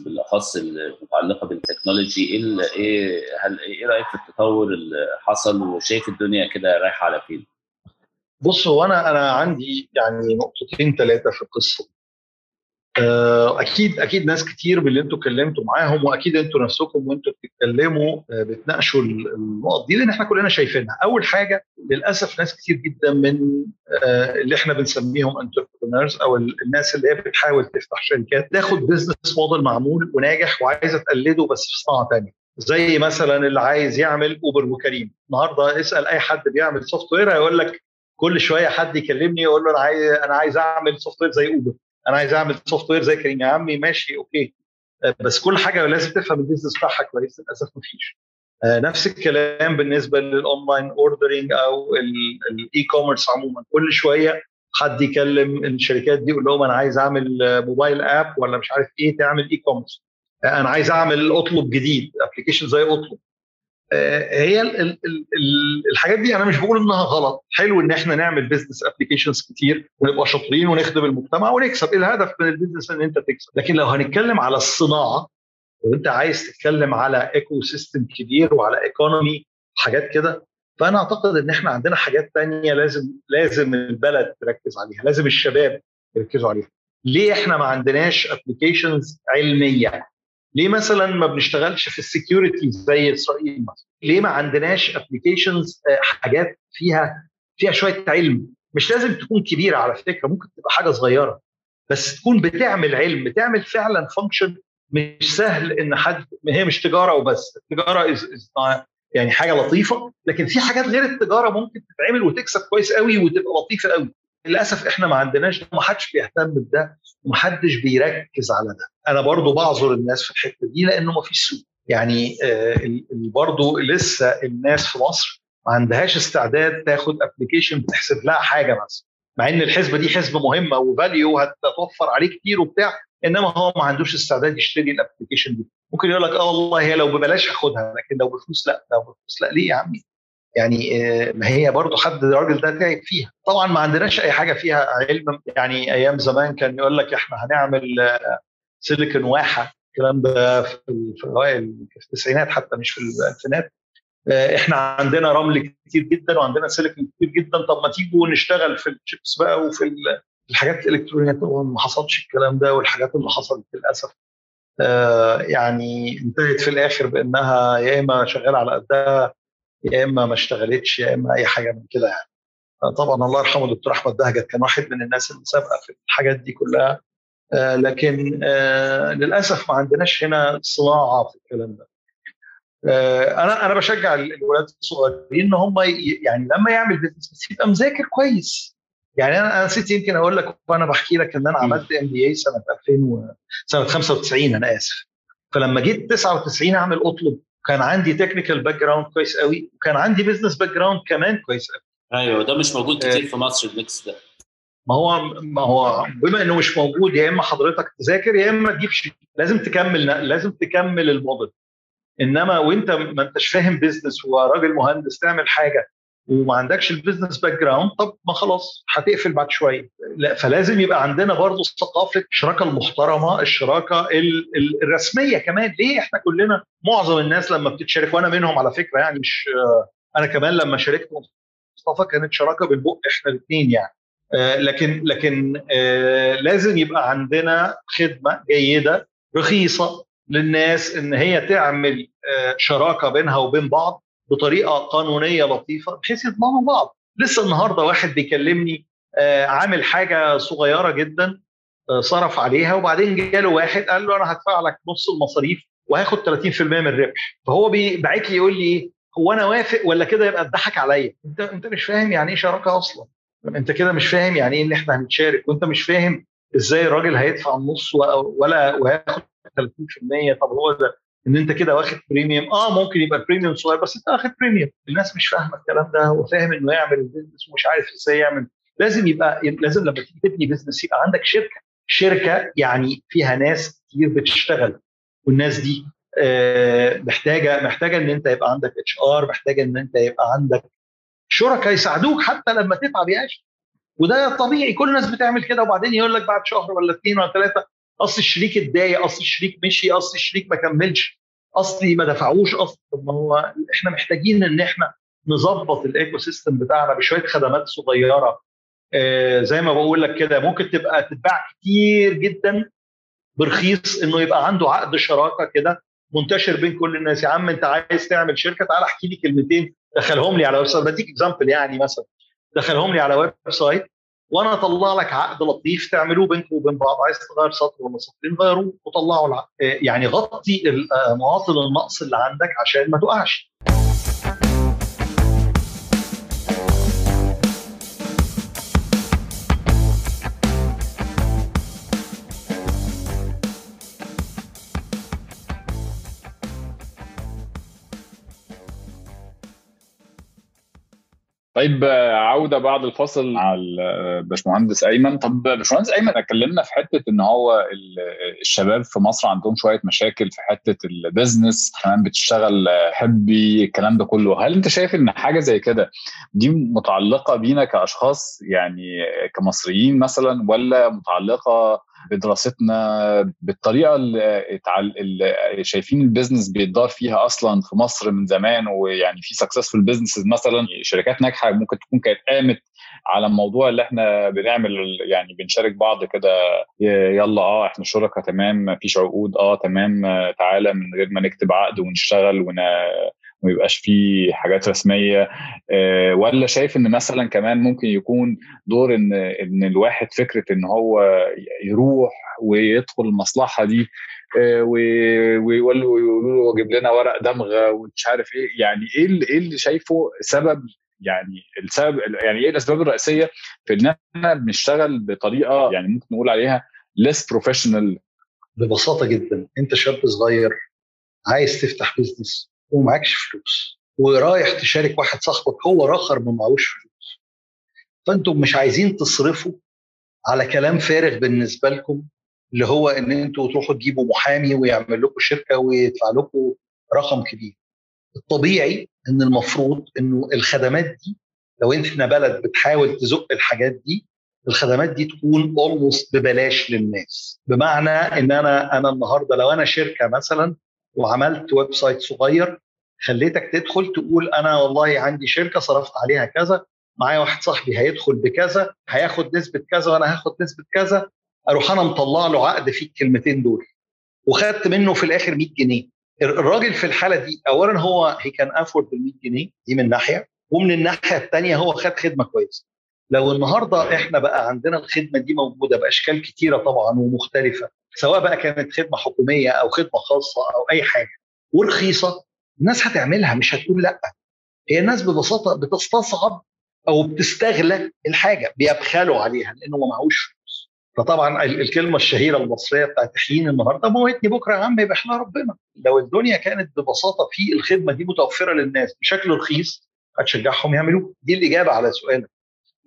بالأخص المتعلقة بالتكنولوجي إيه إيه هل إيه رأيك في التطور اللي حصل وشايف الدنيا كده رايحة على فين؟ بص هو أنا أنا عندي يعني نقطتين ثلاثة في القصة أكيد أكيد ناس كتير من اللي أنتوا اتكلمتوا معاهم وأكيد أنتوا نفسكم وأنتوا بتتكلموا بتناقشوا النقط دي لأن إحنا كلنا شايفينها. أول حاجة للأسف ناس كتير جدا من اللي إحنا بنسميهم entrepreneurs أو الناس اللي هي بتحاول تفتح شركات تاخد business model معمول وناجح وعايزة تقلده بس في صناعة ثانية زي مثلا اللي عايز يعمل اوبر وكريم. النهارده اسأل أي حد بيعمل software هيقول لك كل شوية حد يكلمني يقول له أنا عايز أنا عايز أعمل software زي اوبر أنا عايز اعمل software زي كريم. يا عمي ماشي okay. بس كل حاجة لازم تفهم ال business بتاعها كويس للأسف ما فيش نفس الكلام بالنسبة لل online ordering أو ال e-commerce عموما. كل شوية حد يكلم الشركات دي يقول لهم أنا عايز أعمل mobile app ولا مش عارف إيه تعمل e-commerce أنا عايز أعمل أطلب جديد application زي أطلب. هي ال ال الحاجات دي أنا مش بقول إنها غلط. حلو إن إحنا نعمل business applications كتير ونبقى شاطرين ونخدم المجتمع ونكسب. الهدف من ال business إن أنت تكسب؟ لكن لو هنتكلم على الصناعة وانت عايز تتكلم على ecosystem كبير وعلى economy حاجات كده فأنا أعتقد إن إحنا عندنا حاجات تانية لازم لازم البلد تركز عليها لازم الشباب يركزوا عليها. ليه إحنا ما عندناش applications علمية؟ ليه مثلا ما بنشتغلش في ال security زي إسرائيل مثلا؟ ليه ما عندناش applications حاجات فيها فيها شوية علم؟ مش لازم تكون كبيرة على فكرة ممكن تبقى حاجة صغيرة بس تكون بتعمل علم بتعمل فعلا function مش سهل إن حد هي مش تجارة وبس التجاره is is يعني حاجة لطيفة لكن في حاجات غير التجارة ممكن تتعمل وتكسب كويس قوي وتبقى لطيفة قوي. للأسف إحنا ما عندناش وما حدش بيهتم بده ومحدش بيركز على ده. أنا برضو بعذر الناس في الحتة دي لأنه ما فيش سوق. يعني آه برضو لسه الناس في مصر ما عندهاش استعداد تاخد application بتحسب لها حاجة بس مع إن الحسبة دي حسبة مهمة و value هتوفر عليه كتير وبتاع إنما هو ما عندوش استعداد يشتري ال application دي. ممكن يقول لك آه والله هي لو ببلاش هاخدها لكن لو بفلوس لا لو بفلوس لا ليه يا عمي؟ يعني آه، ما هي برضه حد الراجل ده تعب فيها. طبعا ما عندناش أي حاجة فيها علم. يعني أيام زمان كان يقول لك إحنا هنعمل آه، سيليكون واحه الكلام ده في في التسعينات حتى مش في الألفينات. آه، إحنا عندنا رمل كتير جدا وعندنا سيليكون كتير جدا. طب ما تيجوا نشتغل في الشيبس بقى وفي الحاجات الإلكترونية طبعا ما حصلش الكلام ده والحاجات اللي حصلت للأسف. يعني انتهت في الآخر بأنها يا إما شغالة على قدها يا إما ما اشتغلتش يا إما أي حاجة من كده يعني. طبعا الله يرحمه الدكتور أحمد بهجت كان واحد من الناس اللي سابقه في الحاجات دي كلها. آه، لكن آه، للأسف ما عندناش هنا صناعة في الكلام ده. آه، أنا أنا بشجع الولاد الصغيرين إن هم يعني لما يعمل business بس يبقى مذاكر كويس. يعني أنا أنا نسيت يمكن أقول لك وأنا بحكي لك إن أنا عملت MBA سنة 2000 و... سنة 95 أنا آسف. فلما جيت 99 أعمل اطلب كان عندي technical background كويس قوي وكان عندي business background كمان كويس قوي. أيوه ده مش موجود كتير في مصر ال mix ده. ما هو ما هو بما إنه مش موجود يا إما حضرتك تذاكر يا إما تجيب شيء لازم تكمل لازم تكمل الموديل. إنما وأنت ما أنتش فاهم business وراجل مهندس تعمل حاجة وما عندكش ال business background طب ما خلاص هتقفل بعد شوية. لا فلازم يبقى عندنا برضه ثقافة الشراكة المحترمة الشراكة الرسمية كمان. ليه إحنا كلنا معظم الناس لما بتتشارك وأنا منهم على فكرة يعني مش أنا كمان لما شاركت مصطفى كانت شراكة بالبق إحنا الاثنين يعني. آه، لكن لكن آه، لازم يبقى عندنا خدمة جيدة رخيصة للناس إن هي تعمل آه، شراكة بينها وبين بعض. بطريقة قانونية لطيفة بحيث يضمنوا بعض. لسه النهارده واحد بيكلمني عامل حاجة صغيرة جدا صرف عليها وبعدين جاله واحد قال له أنا هدفع لك نص المصاريف وهاخد 30% من الربح. فهو باعت لي يقول لي إيه هو أنا وافق ولا كده يبقى اتضحك عليا؟ أنت أنت مش فاهم يعني إيه شراكة أصلا؟ أنت كده مش فاهم يعني إيه إن إحنا هنتشارك؟ وأنت مش فاهم إزاي الراجل هيدفع النص ولا وهياخد 30% طب هو ده إن أنت كده واخد premium آه ممكن يبقى premium صغير بس أنت واخد premium الناس مش فاهمة الكلام ده هو فاهم إنه يعمل ال business ومش عارف إزاي يعمل. لازم يبقى لازم لما تيجي تبني business يبقى عندك شركة. شركة يعني فيها ناس كتير بتشتغل والناس دي آه، محتاجة محتاجة إن أنت يبقى عندك HR محتاجة إن أنت يبقى عندك شركاء يساعدوك حتى لما تتعب يا وده طبيعي كل الناس بتعمل كده وبعدين يقول لك بعد شهر ولا اثنين ولا ثلاثة أصل الشريك اتضايق أصل الشريك مشي أصل الشريك ما كملش اصلي ما دفعوش أصل طب ما هو إحنا محتاجين إن إحنا نظبط ال ecosystem بتاعنا بشوية خدمات صغيرة. آه زي ما بقول لك كده ممكن تبقى تتباع كتير جدا برخيص إنه يبقى عنده عقد شراكة كده منتشر بين كل الناس. يا عم أنت عايز تعمل شركة تعال احكي لي كلمتين دخلهم لي على website بديك example يعني مثلا دخلهم لي على website وأنا اطلع لك عقد لطيف تعملوه بينكم وبين بعض. عايز تغير سطر ولا سطرين غيروه وطلعوا العقد يعني غطي مواطن النقص اللي عندك عشان ما تقعش طيب عودة بعد الفاصل مع الباشمهندس أيمن. طب باشمهندس أيمن اتكلمنا في حتة إن هو الشباب في مصر عندهم شوية مشاكل في حتة ال business كمان بتشتغل حبي الكلام ده كله. هل أنت شايف إن حاجة زي كده دي متعلقة بينا كأشخاص يعني كمصريين مثلا ولا متعلقة بدراستنا بالطريقة اللي, شايفين ال business بيتدار فيها أصلا في مصر من زمان ويعني في successful businesses مثلا شركات ناجحة ممكن تكون كانت قامت على الموضوع اللي إحنا بنعمل يعني بنشارك بعض كده يلا آه إحنا شركاء تمام مفيش عقود آه تمام تعالى من غير ما نكتب عقد ونشتغل ون ما يبقاش فيه حاجات رسمية آه، ولا شايف إن مثلا كمان ممكن يكون دور إن إن الواحد فكرة إن هو يروح ويدخل المصلحة دي آه، ويقولوا له جيب لنا ورق دمغة ومش عارف إيه يعني إيه اللي إيه اللي شايفه سبب يعني السبب يعني إيه الأسباب الرئيسية في إن إحنا بنشتغل بطريقة يعني ممكن نقول عليها less professional ببساطة جدا أنت شاب صغير عايز تفتح business ومعكش فلوس ورايح تشارك واحد صاحبك هو راخر ما معهوش فلوس. فأنتم مش عايزين تصرفوا على كلام فارغ بالنسبة لكم اللي هو إن أنتوا تروحوا تجيبوا محامي ويعمل لكم شركة ويدفع لكم رقم كبير. الطبيعي إن المفروض إنه الخدمات دي لو إحنا بلد بتحاول تزق الحاجات دي الخدمات دي تكون almost ببلاش للناس. بمعنى إن أنا أنا النهارده لو أنا شركة مثلا وعملت website صغير خليتك تدخل تقول أنا والله عندي شركة صرفت عليها كذا معايا واحد صاحبي هيدخل بكذا هياخد نسبة كذا وأنا هاخد نسبة كذا أروح أنا مطلع له عقد فيه الكلمتين دول. وخدت منه في الآخر 100 جنيه. الراجل في الحالة دي اولا هو هي كان افورد بال 100 جنيه دي من ناحية ومن الناحية الثانية هو خد خدمة كويسة. لو النهارده إحنا بقى عندنا الخدمة دي موجودة بأشكال كتيرة طبعا ومختلفة سواء بقى كانت خدمة حكومية أو خدمة خاصة أو أي حاجة ورخيصه الناس هتعملها مش هتقول لأ. هي الناس ببساطة بتستصعب أو بتستغلى الحاجة بيبخلوا عليها لأنه ما معهوش فلوس. فطبعا الكلمة الشهيرة المصرية بتاعت حييني النهارده موتني بكرة يا عم يبقى يحلها ربنا. لو الدنيا كانت ببساطة في الخدمة دي متوفرة للناس بشكل رخيص هتشجعهم يعملوه دي الإجابة على سؤالك.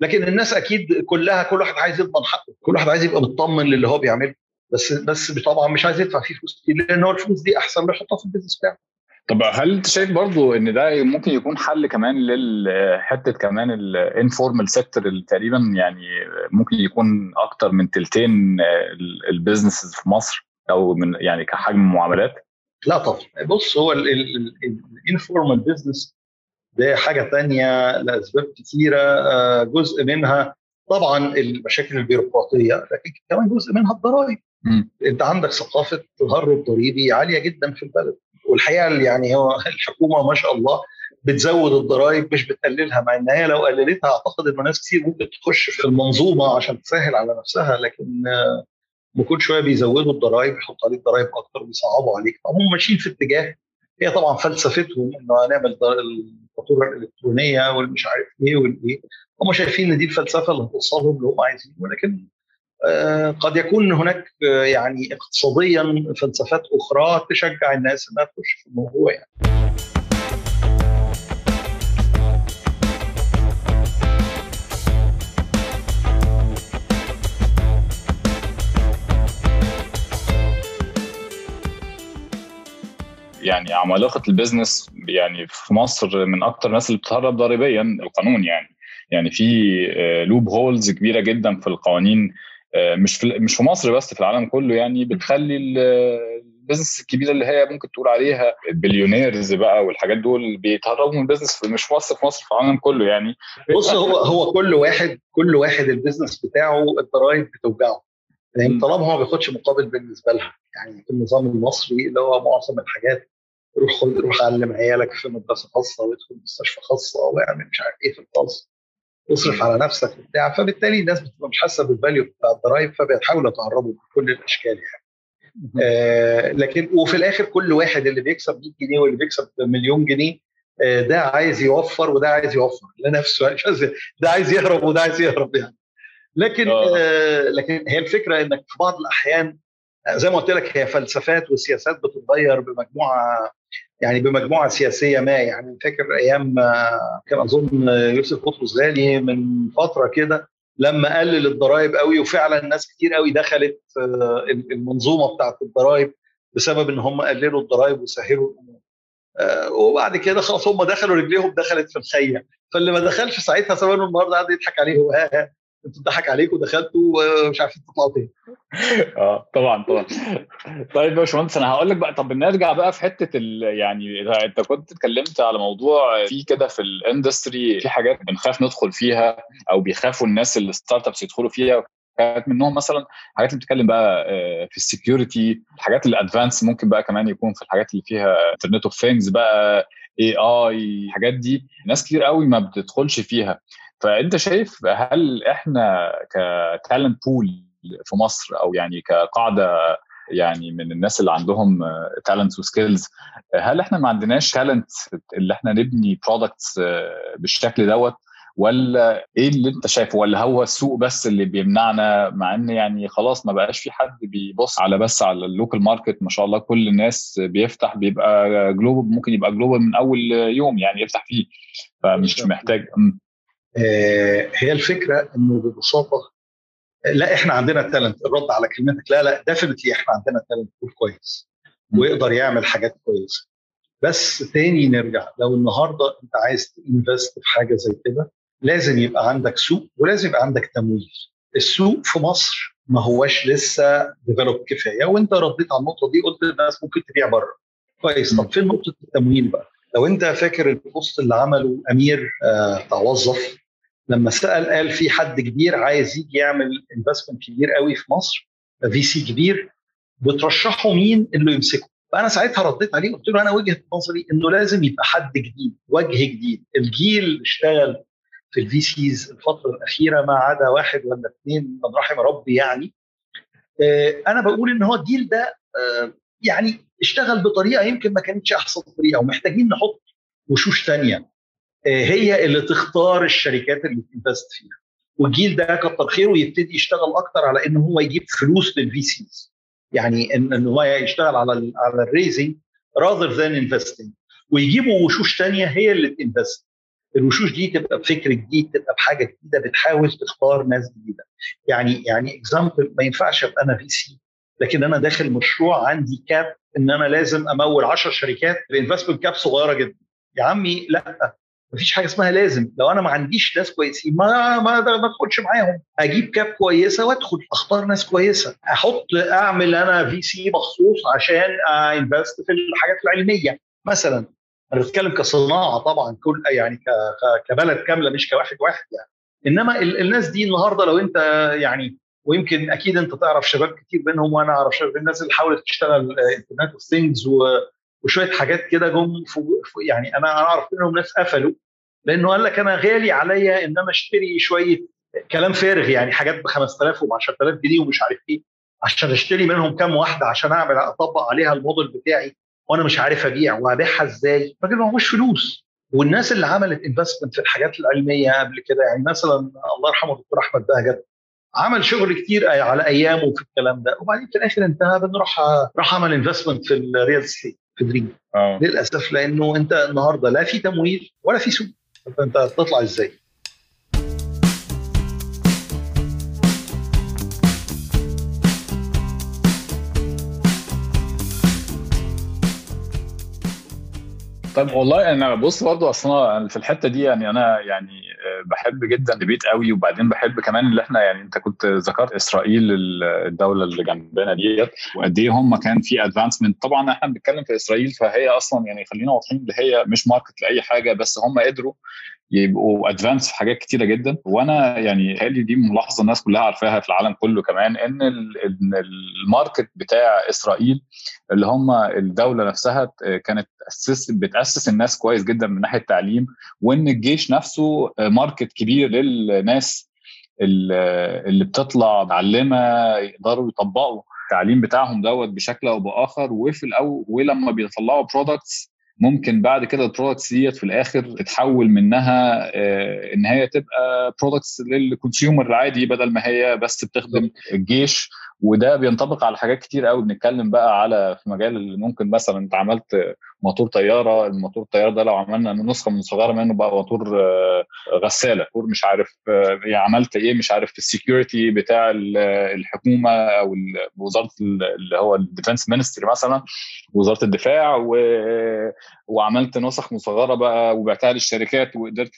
لكن الناس أكيد كلها كل واحد عايز يضمن حقه كل واحد عايز يبقى مطمن للي هو بيعمله. بس بس طبعا مش عايز يدفع فيه فلوس كتير لأن هو الفلوس دي أحسن له يحطها في ال business بتاعه. طب هل أنت شايف برضو إن ده ممكن يكون حل كمان للحته كمان ال informal sector اللي تقريبا يعني ممكن يكون أكتر من تلتين ال businesses في مصر أو من يعني كحجم معاملات؟ لا طبعا. بص هو ال informal business ده حاجة ثانية لأسباب كثيره جزء منها طبعا المشاكل البيروقراطية لكن كمان جزء منها الضرائب انت عندك ثقافة تهرب ضريبي عالية جدا في البلد. والحقيقة يعني هو الحكومة ما شاء الله بتزود الضرائب مش بتقللها مع إن هي لو قللتها أعتقد ان ناس كتير ممكن تخش في المنظومة عشان تسهل على نفسها لكن كل شوية بيزودوا الضرائب يحطوا عليك ضرائب أكتر ويصعبوا عليك. هم ماشيين في اتجاه هي طبعا فلسفتهم إنه هنعمل الفاتورة الإلكترونية والمش عارف إيه والإيه. هم شايفين إن دي الفلسفة اللي هتوصلهم اللي هم عايزينه ولكن قد يكون هناك يعني اقتصاديا فلسفات أخرى تشجع الناس إنها تخش في الموضوع يعني. يعني عمالقة ال business يعني في مصر من أكتر الناس اللي بتهرب ضريبيا القانون يعني يعني في loopholes كبيرة جدا في القوانين مش في مش في مصر بس في العالم كله يعني بتخلي ال business الكبيرة اللي هي ممكن تقول عليها ال billionaires بقى والحاجات دول بيتهربوا من ال business مش في مصر في مصر في العالم كله يعني. بص هو هو كل واحد كل واحد البيزنس بتاعه الضرايب بتوجعه. يعني طالما هو ما بياخدش مقابل بالنسبة لها. يعني في النظام المصري اللي هو معظم الحاجات روح خد روح علم عيالك في مدرسة خاصة وادخل مستشفى خاصة واعمل مش عارف إيه في الخاص. واصرف على نفسك وبتاع فبالتالي الناس بتبقى مش حاسه بالفاليو بتاع الضرايب فبيحاولوا يتهربوا بكل الأشكال يعني. آه لكن وفي الآخر كل واحد اللي بيكسب 100 جنيه واللي بيكسب مليون جنيه آه ده عايز يوفر وده عايز يوفر لنفسه ده عايز يهرب وده عايز يهرب يعني. لكن آه لكن هي الفكرة إنك في بعض الأحيان زي ما قلت لك هي فلسفات وسياسات بتتغير بمجموعة يعني بمجموعة سياسية ما يعني فاكر أيام كان أظن يوسف بطرس غالي من فترة كده لما قلل الضرائب قوي وفعلا ناس كتير قوي دخلت المنظومة بتاعت الضرائب بسبب إن هم قللوا الضرائب وسهلوا الأمور. وبعد كده خلاص هم دخلوا رجليهم دخلت في الخيه فاللي ما دخلش ساعتها سواء النهارده قاعد يضحك عليه ها ها. أنتوا ضحك عليكم ودخلتوا ومش عارفين تطلعوا تاني آه طبعا طبعا. طيب يا باشمهندس أنا هقول لك بقى طب نرجع بقى في حتة يعني أنت كنت اتكلمت على موضوع في كده في ال industry في حاجات بنخاف ندخل فيها أو بيخافوا الناس ال startups يدخلوا فيها كانت منهم مثلا حاجات اللي بتتكلم بقى في ال security الحاجات ال advanced ممكن بقى كمان يكون في الحاجات اللي فيها Internet of Things بقى اي اي الحاجات دي. ناس كتير قوي ما بتدخلش فيها. فأنت شايف هل إحنا ك talent pool في مصر أو يعني كقاعدة يعني من الناس اللي عندهم talents و skills هل إحنا ما عندناش talent اللي إحنا نبني products بالشكل دوت؟ ولا إيه اللي أنت شايفه؟ ولا هو السوق بس اللي بيمنعنا؟ مع إن يعني خلاص ما بقاش في حد بيبص على بس على ال local market ما شاء الله كل الناس بيفتح بيبقى global ممكن يبقى global من أول يوم يعني يفتح فيه فمش محتاج هي الفكرة إنه ببساطة لا إحنا عندنا talent الرد على كلمتك لا لا definitely إحنا عندنا talent كويس ويقدر يعمل حاجات كويسة. بس تاني نرجع لو النهارده أنت عايز ت invest في حاجة زي كده لازم يبقى عندك سوق ولازم يبقى عندك تمويل. السوق في مصر ما هواش لسه developed كفاية وأنت رديت على النقطة دي قلت الناس ممكن تبيع بره. كويس. طب فين نقطة التمويل بقى؟ لو أنت فاكر ال post اللي عمله أمير بتاع آه وظف لما سأل قال في حد كبير عايز يجي يعمل investment كبير قوي في مصر VC كبير بترشحوا مين؟ اللي يمسكه. فأنا ساعتها رديت عليه قلت له أنا وجهة نظري إنه لازم يبقى حد جديد وجه جديد. الجيل اشتغل في ال VCs الفترة الأخيرة ما عدا واحد ولا اثنين من رحم ربي يعني. أنا بقول إن هو الجيل ده يعني اشتغل بطريقة يمكن ما كانتش أحسن طريقة ومحتاجين نحط وشوش ثانية هي اللي تختار الشركات اللي ت invest فيها. والجيل ده كتر خيره يبتدي يشتغل أكتر على إن هو يجيب فلوس لل VCs يعني ان إن هو يشتغل على ال على ال raising rather than investing ويجيبوا وشوش ثانية هي اللي ت invest. الوشوش دي تبقى بفكر جديد تبقى بحاجة جديدة بتحاول تختار ناس جديدة. يعني يعني example ما ينفعش أبقى أنا VC لكن أنا داخل مشروع عندي cap إن أنا لازم أمول 10 شركات ال investment cap صغيرة جدا. يا عمي لأ. مفيش حاجة اسمها لازم. لو أنا ما عنديش ناس كويسين ما ما ما أدخلش معاهم. أجيب cap كويسة وأدخل أختار ناس كويسة. أحط أعمل أنا VC مخصوص عشان invest في الحاجات العلمية. مثلا أنا بتكلم كصناعة طبعا كل يعني كبلد كاملة مش كواحد واحد يعني. إنما الناس دي النهارده لو أنت يعني ويمكن أكيد أنت تعرف شباب كتير منهم وأنا أعرف شباب الناس اللي حاولت تشتغل internet of things وشوية حاجات كده جم يعني أنا أعرف منهم ناس قفلوا. لأنه قال لك أنا غالي عليا إن أنا أشتري شوية كلام فارغ يعني حاجات ب 5000 وب 10000 جنيه ومش عارف إيه عشان أشتري منهم كام واحدة عشان أعمل أطبق عليها الموديل بتاعي وأنا مش عارف أبيع وأبيعها إزاي. الراجل ما هوش فلوس. والناس اللي عملت investment في الحاجات العلمية قبل كده يعني مثلا الله يرحمه الدكتور أحمد بهجت عمل شغل كتير على أيامه في الكلام ده وبعدين في الآخر انتهى بأنه راح راح عمل investment في ال real estate في دريم آه. للأسف لأنه أنت النهارده لا في تمويل ولا في سوق. فانت هتطلع إزاي؟ طيب والله أنا بص برضه أصلا في الحتة دي يعني أنا يعني بحب جدا البيت قوي وبعدين بحب كمان اللي إحنا يعني أنت كنت ذكرت إسرائيل الدولة اللي جنبنا ديت وقد إيه هم كان في advancement طبعا إحنا بنتكلم في إسرائيل فهي أصلا يعني خلينا واضحين اللي هي مش market لأي حاجة بس هم قدروا يبقوا advanced في حاجات كتيرة جدا. وأنا يعني هذه دي ملاحظة الناس كلها عارفاها في العالم كله كمان إن ال market بتاع إسرائيل اللي هم الدولة نفسها كانت أسس بتأسس الناس كويس جدا من ناحية التعليم وإن الجيش نفسه market كبير للناس اللي بتطلع معلمة يقدروا يطبقوا التعليم بتاعهم دوت بشكل أو بآخر. وفي الأول ولما بيطلعوا products ممكن بعد كده ال products ديت في الآخر تتحول منها إن هي تبقى products لل consumer العادي بدل ما هي بس بتخدم الجيش. وده بينطبق على حاجات كتير قوي. بنتكلم بقى على في مجال اللي ممكن مثلا أنت عملت موتور طيارة الموتور الطيارة ده لو عملنا نسخة من صغيرة منه بقى موتور غسالة موتور مش عارف يعني عملت إيه مش عارف ال security بتاع الحكومة أو وزارة اللي هو ال defense ministry مثلا وزارة الدفاع و... وعملت نسخ مصغره بقى وبعتها للشركات وقدرت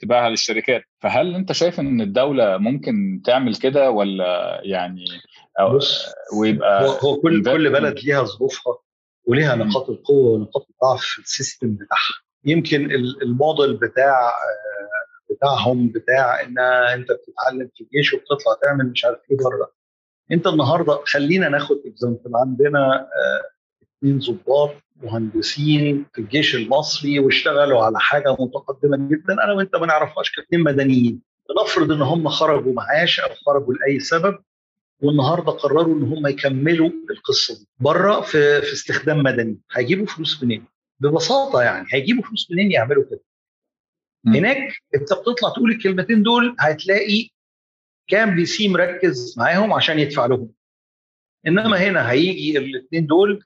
تبيعها للشركات. فهل أنت شايف إن الدولة ممكن تعمل كده ولا يعني أو ويبقى هو كل كل بلد ليها ظروفها؟ وليها نقاط القوة ونقاط الضعف في ال system بتاعها. يمكن الموديل بتاع بتاعهم بتاع إن أنت بتتعلم في الجيش وبتطلع تعمل مش عارف إيه بره. أنت النهارده خلينا ناخد example عندنا اثنين ضباط مهندسين في الجيش المصري واشتغلوا على حاجة متقدمة جدا. أنا وأنت ما نعرفهاش كاثنين مدنيين. نفرض إن هم خرجوا معاش أو خرجوا لأي سبب والنهارده قرروا إن هم يكملوا القصة دي بره في في استخدام مدني. هيجيبوا فلوس منين؟ ببساطة يعني هيجيبوا فلوس منين يعملوا كده؟ هناك انت بتطلع تقول الكلمتين دول هتلاقي كام في سي مركز معاهم عشان يدفع لهم. إنما هنا هيجي الاثنين دول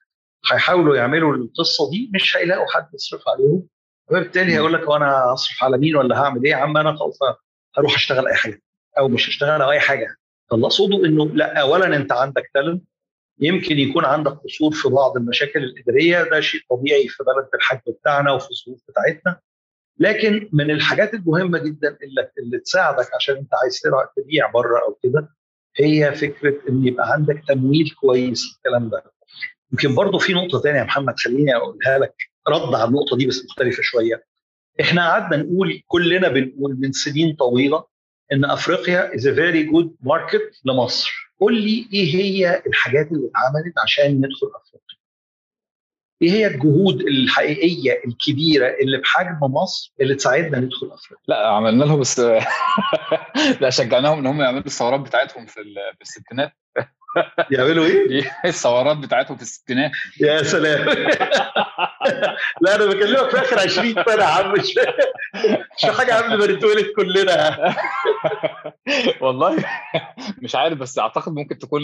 هيحاولوا يعملوا القصة دي مش هيلاقوا حد يصرف عليهم. وبالتالي هيقول لك وأنا هصرف على مين ولا هعمل إيه؟ يا عم أنا خلاص هروح أشتغل أي حاجة أو مش هشتغل أو أي حاجة. فاللي اقصده إنه لا اولا أنت عندك تالنت يمكن يكون عندك قصور في بعض المشاكل الإدارية ده شيء طبيعي في بلد الحجم بتاعنا وفي الظروف بتاعتنا. لكن من الحاجات المهمة جدا اللي, اللي تساعدك عشان أنت عايز تبيع بره أو كده هي فكرة إن يبقى عندك تمويل كويس الكلام ده. يمكن برضه في نقطة ثانية يا محمد خليني أقولها لك رد على النقطة دي بس مختلفة شوية. إحنا قعدنا نقول كلنا بنقول من سنين طويلة إن أفريقيا is very good market لمصر. قول لي إيه هي الحاجات اللي اتعملت عشان ندخل أفريقيا؟ إيه هي الجهود الحقيقية الكبيرة اللي بحجم مصر اللي تساعدنا ندخل أفريقيا؟ لا عملنا لهم بس لا شجعناهم إن هم يعملوا الثورات بتاعتهم في الستينات. يعملوا إيه؟ الثورات بتاعتهم في الستينات. يا سلام. لا أنا بكلمك في آخر 20 سنة يا عم. مش مش حاجة قبل ما نتولد كلنا. والله مش عارف بس أعتقد ممكن تكون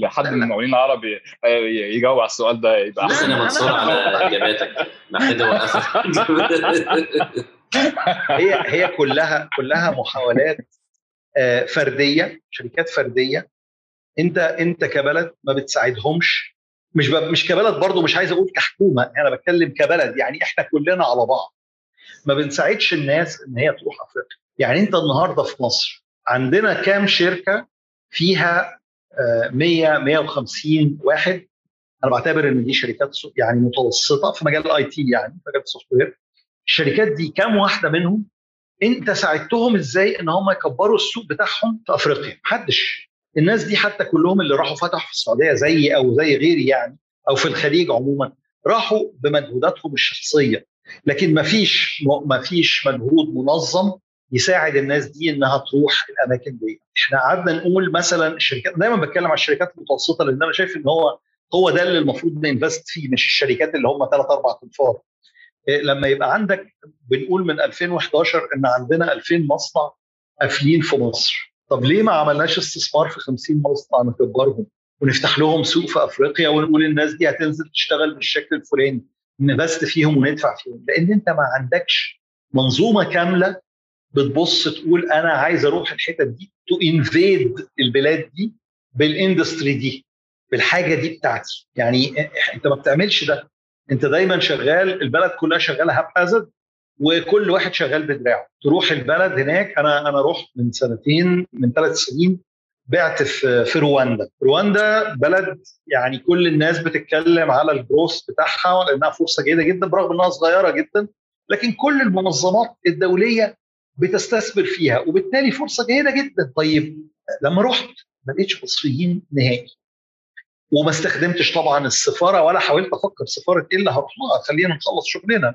لحد من المقاولين العرب يجاوب على السؤال ده يبقى أحسن. أنا منصور على إجاباتك. محتاج اوقفك هي هي كلها كلها محاولات فردية شركات فردية انت انت كبلد ما بتساعدهمش. مش مش كبلد برضه مش عايز أقول كحكومة أنا بتكلم كبلد يعني إحنا كلنا على بعض. ما بنساعدش الناس ان هي تروح أفريقيا. يعني انت النهارده في مصر عندنا كام شركة فيها 100 150 واحد؟ أنا بعتبر إن دي شركات يعني متوسطة في مجال ال IT يعني مجال ال software. الشركات دي كام واحدة منهم؟ انت ساعدتهم إزاي ان هم يكبروا السوق بتاعهم في أفريقيا؟ محدش. الناس دي حتى كلهم اللي راحوا فتحوا في السعودية زيي أو زي غيري يعني أو في الخليج عموما راحوا بمجهوداتهم الشخصية. لكن ما فيش ما فيش مجهود منظم يساعد الناس دي إنها تروح الأماكن دي. إحنا قعدنا نقول مثلا الشركات دايما بتكلم على الشركات المتوسطة لأن أنا شايف إن هو هو ده اللي المفروض ننفست فيه مش الشركات اللي هم ثلاث أربع أنفار. لما يبقى عندك بنقول من 2011 إن عندنا 2000 مصنع قافلين في مصر. طب ليه ما عملناش استثمار في 50 مصنع نكبرهم ونفتح لهم سوق في أفريقيا ونقول الناس دي هتنزل تشتغل بالشكل الفلاني؟ ن invest فيهم وندفع فيهم. لأن أنت ما عندكش منظومة كاملة بتبص تقول أنا عايز أروح الحتت دي to invade البلاد دي بال industry دي بالحاجة دي بتاعتي. يعني أنت ما بتعملش ده. أنت دايما شغال البلد كلها شغالة هاب وكل واحد شغال بدراعه. تروح البلد هناك أنا أنا رحت من سنتين من ثلاث سنين بعت في رواندا. رواندا بلد يعني كل الناس بتتكلم على الجروث بتاعها لأنها فرصة جيدة جدا برغم إنها صغيرة جدا لكن كل المنظمات الدولية بتستثمر فيها وبالتالي فرصة جيدة جدا. طيب لما رحت ما لقيتش مصريين نهائي. وما استخدمتش طبعا السفارة ولا حاولت أفكر سفارة إيه اللي هروح لها خلينا نخلص شغلنا.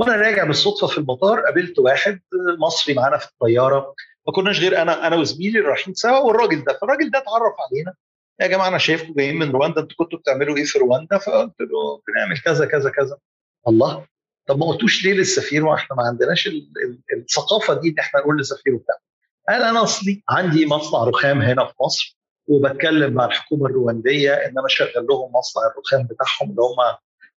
وأنا راجع بالصدفة في المطار قابلت واحد مصري معانا في الطيارة. ما كناش غير أنا أنا وزميلي رايحين سوا والراجل ده. فالراجل ده اتعرف علينا. يا جماعة أنا شايفكم جايين من رواندا. أنتوا كنتوا بتعملوا إيه في رواندا؟ فقلت له بنعمل كذا كذا كذا. الله! طب ما قلتوش ليه للسفير؟ وإحنا ما عندناش الثقافة دي إن إحنا نقول للسفير وبتاع. قال أنا أصلي عندي مصنع رخام هنا في مصر وبتكلم مع الحكومة الرواندية إن أنا اشغل لهم مصنع الرخام بتاعهم اللي هم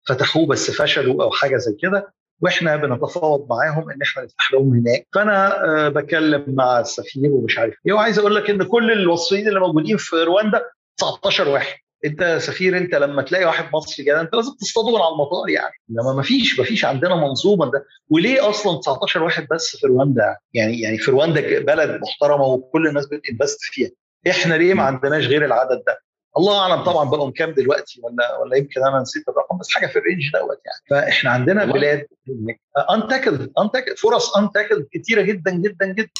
فتحوه بس فشلوا أو حاجة زي كده. وإحنا بنتفاوض معاهم إن إحنا نفتح لهم هناك. فأنا أه بكلم مع السفير ومش عارف إيه وعايز أقول لك إن كل الوصفيين اللي موجودين في رواندا 19 واحد. أنت سفير أنت لما تلاقي واحد مصري كده أنت لازم تصطاده من على المطار يعني. انما ما فيش ما فيش عندنا منظومة ده. وليه أصلا 19 واحد بس في رواندا؟ يعني يعني في رواندا بلد محترمة وكل الناس بتنفست فيها. إحنا ليه ما عندناش غير العدد ده؟ الله أعلم طبعا بقوا كام دلوقتي ولا ولا يمكن أنا نسيت الرقم بس حاجة في الرينج دوت يعني. فإحنا عندنا بلاد انتاكل انتاكل فرص انتاكل كتيرة جدا جدا جدا.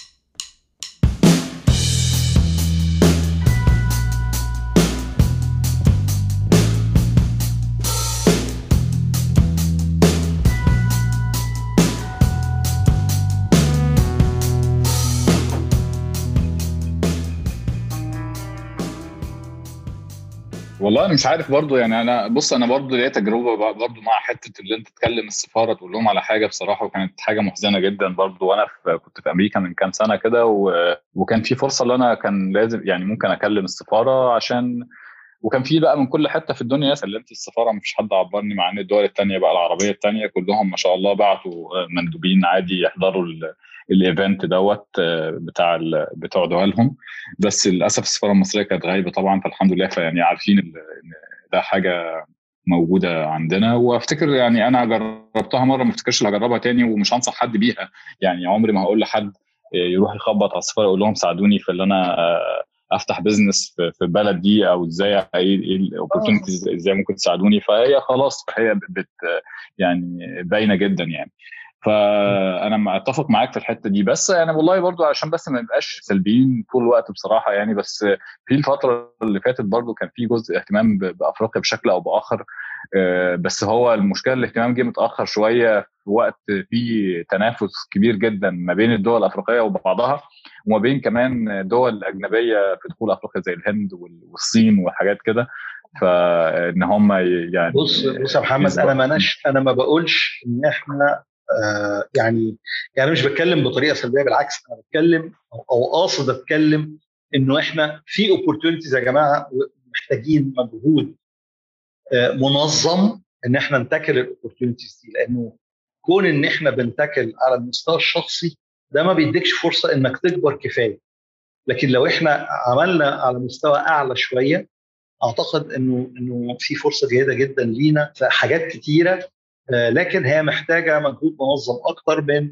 والله أنا مش عارف برضو يعني أنا بص أنا برضو ليا تجربة برضو مع حتة اللي أنت تكلم السفارة تقول لهم على حاجة بصراحة وكانت حاجة محزنة جدا برضو وأنا كنت في أمريكا من كام سنة كده وكان في فرصة اللي أنا كان لازم يعني ممكن أكلم السفارة عشان وكان في بقى من كل حتة في الدنيا سلمت السفارة مفيش حد عبرني مع إن الدول الثانية بقى العربية الثانية كلهم ما شاء الله بعتوا مندوبين عادي يحضروا ال... الإيفنت دوت بتاع بتوع دولهم. بس للأسف السفارة المصرية كانت غايبه طبعا فالحمد لله فيعني عارفين إن ده حاجة موجودة عندنا. وأفتكر يعني أنا جربتها مرة ما أفتكرش اللي هجربها تاني ومش هنصح حد بيها. يعني عمري ما هقول لحد يروح يخبط على السفارة يقول لهم ساعدوني في اللي أنا أفتح business في البلد دي أو إزاي إيه ال opportunities إزاي ممكن تساعدوني. فهي خلاص هي بت يعني باينة جدا يعني. فأنا أتفق معاك في الحتة دي. بس يعني والله برضو عشان بس ما نبقاش سلبيين طول الوقت بصراحة يعني بس في الفترة اللي فاتت برضو كان في جزء اهتمام بأفريقيا بشكل أو بآخر. بس هو المشكلة الاهتمام جه متأخر شوية في وقت في تنافس كبير جدا ما بين الدول الأفريقية وبعضها وما بين كمان دول أجنبية في دخول أفريقيا زي الهند والصين وحاجات كده. فإن هم يعني بص بص يا محمد أنا ما أنا ما بقولش إن إحنا آه يعني يعني مش بتكلم بطريقة سلبية بالعكس أنا بتكلم أو قاصد أتكلم إنه إحنا في opportunities يا جماعة محتاجين مجهود آه منظم إن إحنا ن tackle ال opportunities دي لأنه كون إن إحنا بن tackle على المستوى الشخصي ده ما بيديكش فرصة إنك تكبر كفاية. لكن لو إحنا عملنا على مستوى أعلى شوية أعتقد إنه إنه في فرصة جيده جدا لينا في حاجات كتيرة لكن هي محتاجة مجهود منظم أكتر من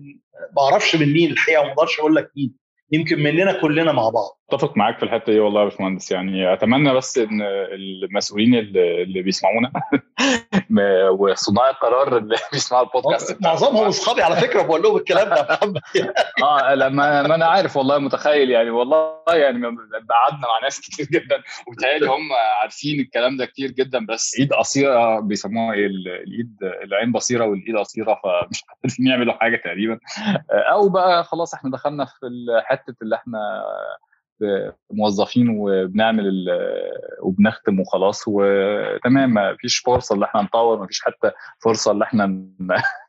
ما أعرفش من مين الحقيقة ما أقدرش أقول لك مين يمكن مننا كلنا مع بعض. اتفق معاك في الحتة دي والله يا باشمهندس. يعني أتمنى بس إن المسؤولين اللي بيسمعونا وصناع القرار اللي بيسمعوا البودكاست. معظمهم اصحابي على فكرة بقول لهم الكلام ده محمد. آه لما ما أنا عارف والله متخيل يعني. والله يعني قعدنا مع ناس كتير جدا وبالتالي هم عارفين الكلام ده كتير جدا بس إيد قصيرة بيسموها إيه الإيد العين بصيرة والإيد قصيرة فمش عارفين يعملوا حاجة تقريبا. أو بقى خلاص إحنا دخلنا في حتة اللي إحنا موظفين وبنعمل وبنختم وخلاص. وتمام ما فيش فرصة إن إحنا نطور ما فيش حتى فرصة إن إحنا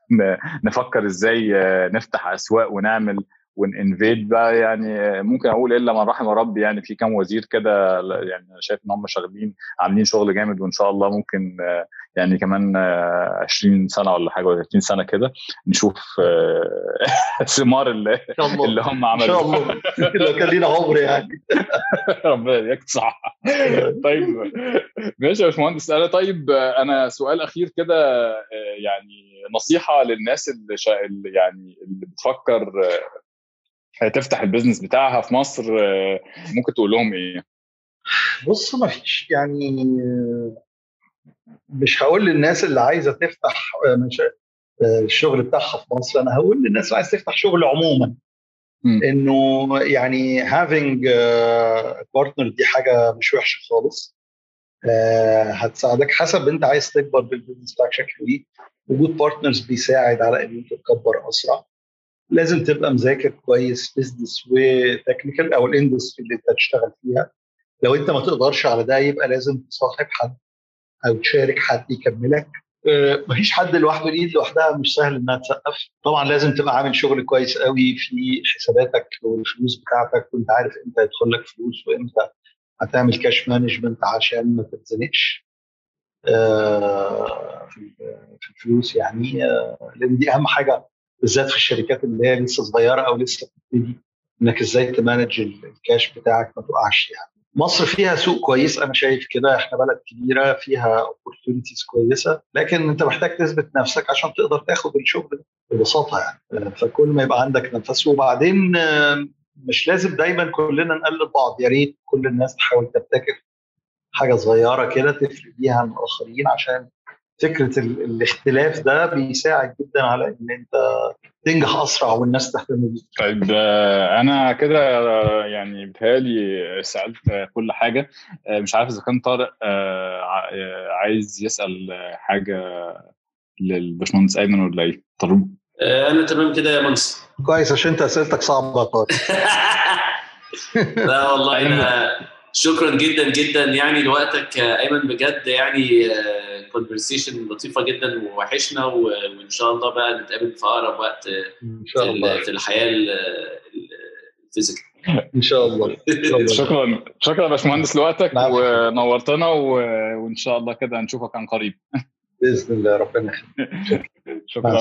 نفكر إزاي نفتح أسواق ونعمل وننفيد بقى. يعني ممكن أقول إلا من رحم ربي يعني في كام وزير كده يعني أنا شايف إن هم شغالين عاملين شغل جامد وإن شاء الله ممكن يعني كمان 20 سنة ولا حاجة ولا 30 سنة كده نشوف ثمار اللي, اللي هم عملوا. ان شاء الله. لو كان لينا عمر يعني. ربنا يديك صح طيب ماشي يا باشمهندس. أنا طيب أنا سؤال أخير كده يعني نصيحة للناس اللي, شا... اللي يعني اللي بتفكر تفتح البيزنس بتاعها في مصر ممكن تقول لهم إيه؟ بص ما فيش. يعني مش هقول للناس اللي عايزة تفتح مش الشغل بتاعها في مصر أنا هقول للناس اللي عايزة تفتح شغل عموما. إنه يعني having partner دي حاجة مش وحشة خالص. هتساعدك حسب أنت عايز تكبر بال business بتاعك شكله إيه. وجود partners بيساعد على إن أنت تكبر أسرع. لازم تبقى مذاكر كويس business و technical أو ال industry اللي أنت هتشتغل فيها. لو أنت ما تقدرش على ده يبقى لازم تصاحب حد. أو تشارك حد يكملك. أه مفيش حد لوحده الإيد لوحدها مش سهل إنها تسقف. طبعا لازم تبقى عامل شغل كويس قوي في حساباتك والفلوس بتاعتك وأنت عارف إمتى يدخل لك فلوس وإمتى هتعمل cash management عشان ما تتزنقش. أه في الفلوس يعني أه لأن دي أهم حاجة بالذات في الشركات اللي هي لسه صغيرة أو لسه بتبتدي إنك إزاي ت manage ال cash بتاعك ما تقعش يعني. مصر فيها سوق كويس أنا شايف كده. إحنا بلد كبيرة فيها opportunities كويسة. لكن أنت محتاج تثبت نفسك عشان تقدر تاخد الشغل ده ببساطة يعني. فكل ما يبقى عندك نفس. وبعدين مش لازم دايما كلنا نقلد بعض. يا ريت كل الناس تحاول تبتكر حاجة صغيرة كده تفرق بيها عن الآخرين عشان فكرة الاختلاف ده بيساعد جدا على إن أنت تنجح أسرع والناس تهتم بيك. طيب أنا كده يعني بيتهيألي سألت كل حاجة مش عارف إذا كان طارق عايز يسأل حاجة للباشمهندس أيمن ولا إيه؟ طارق أنا تمام كده يا منصف كويس عشان أنت أسئلتك صعبة يا طارق لا والله أنا شكرا جدا جدا يعني لوقتك أيمن بجد يعني conversation لطيفة جدا ووحشنا وإن شاء الله بقى نتقابل في أقرب وقت إن شاء الله. في الحياة ال physical إن شاء الله. شكرا. شكرا يا باشمهندس لوقتك ونورتنا وإن شاء الله كده نشوفك عن قريب. بإذن الله ربنا يخليك. شكرا.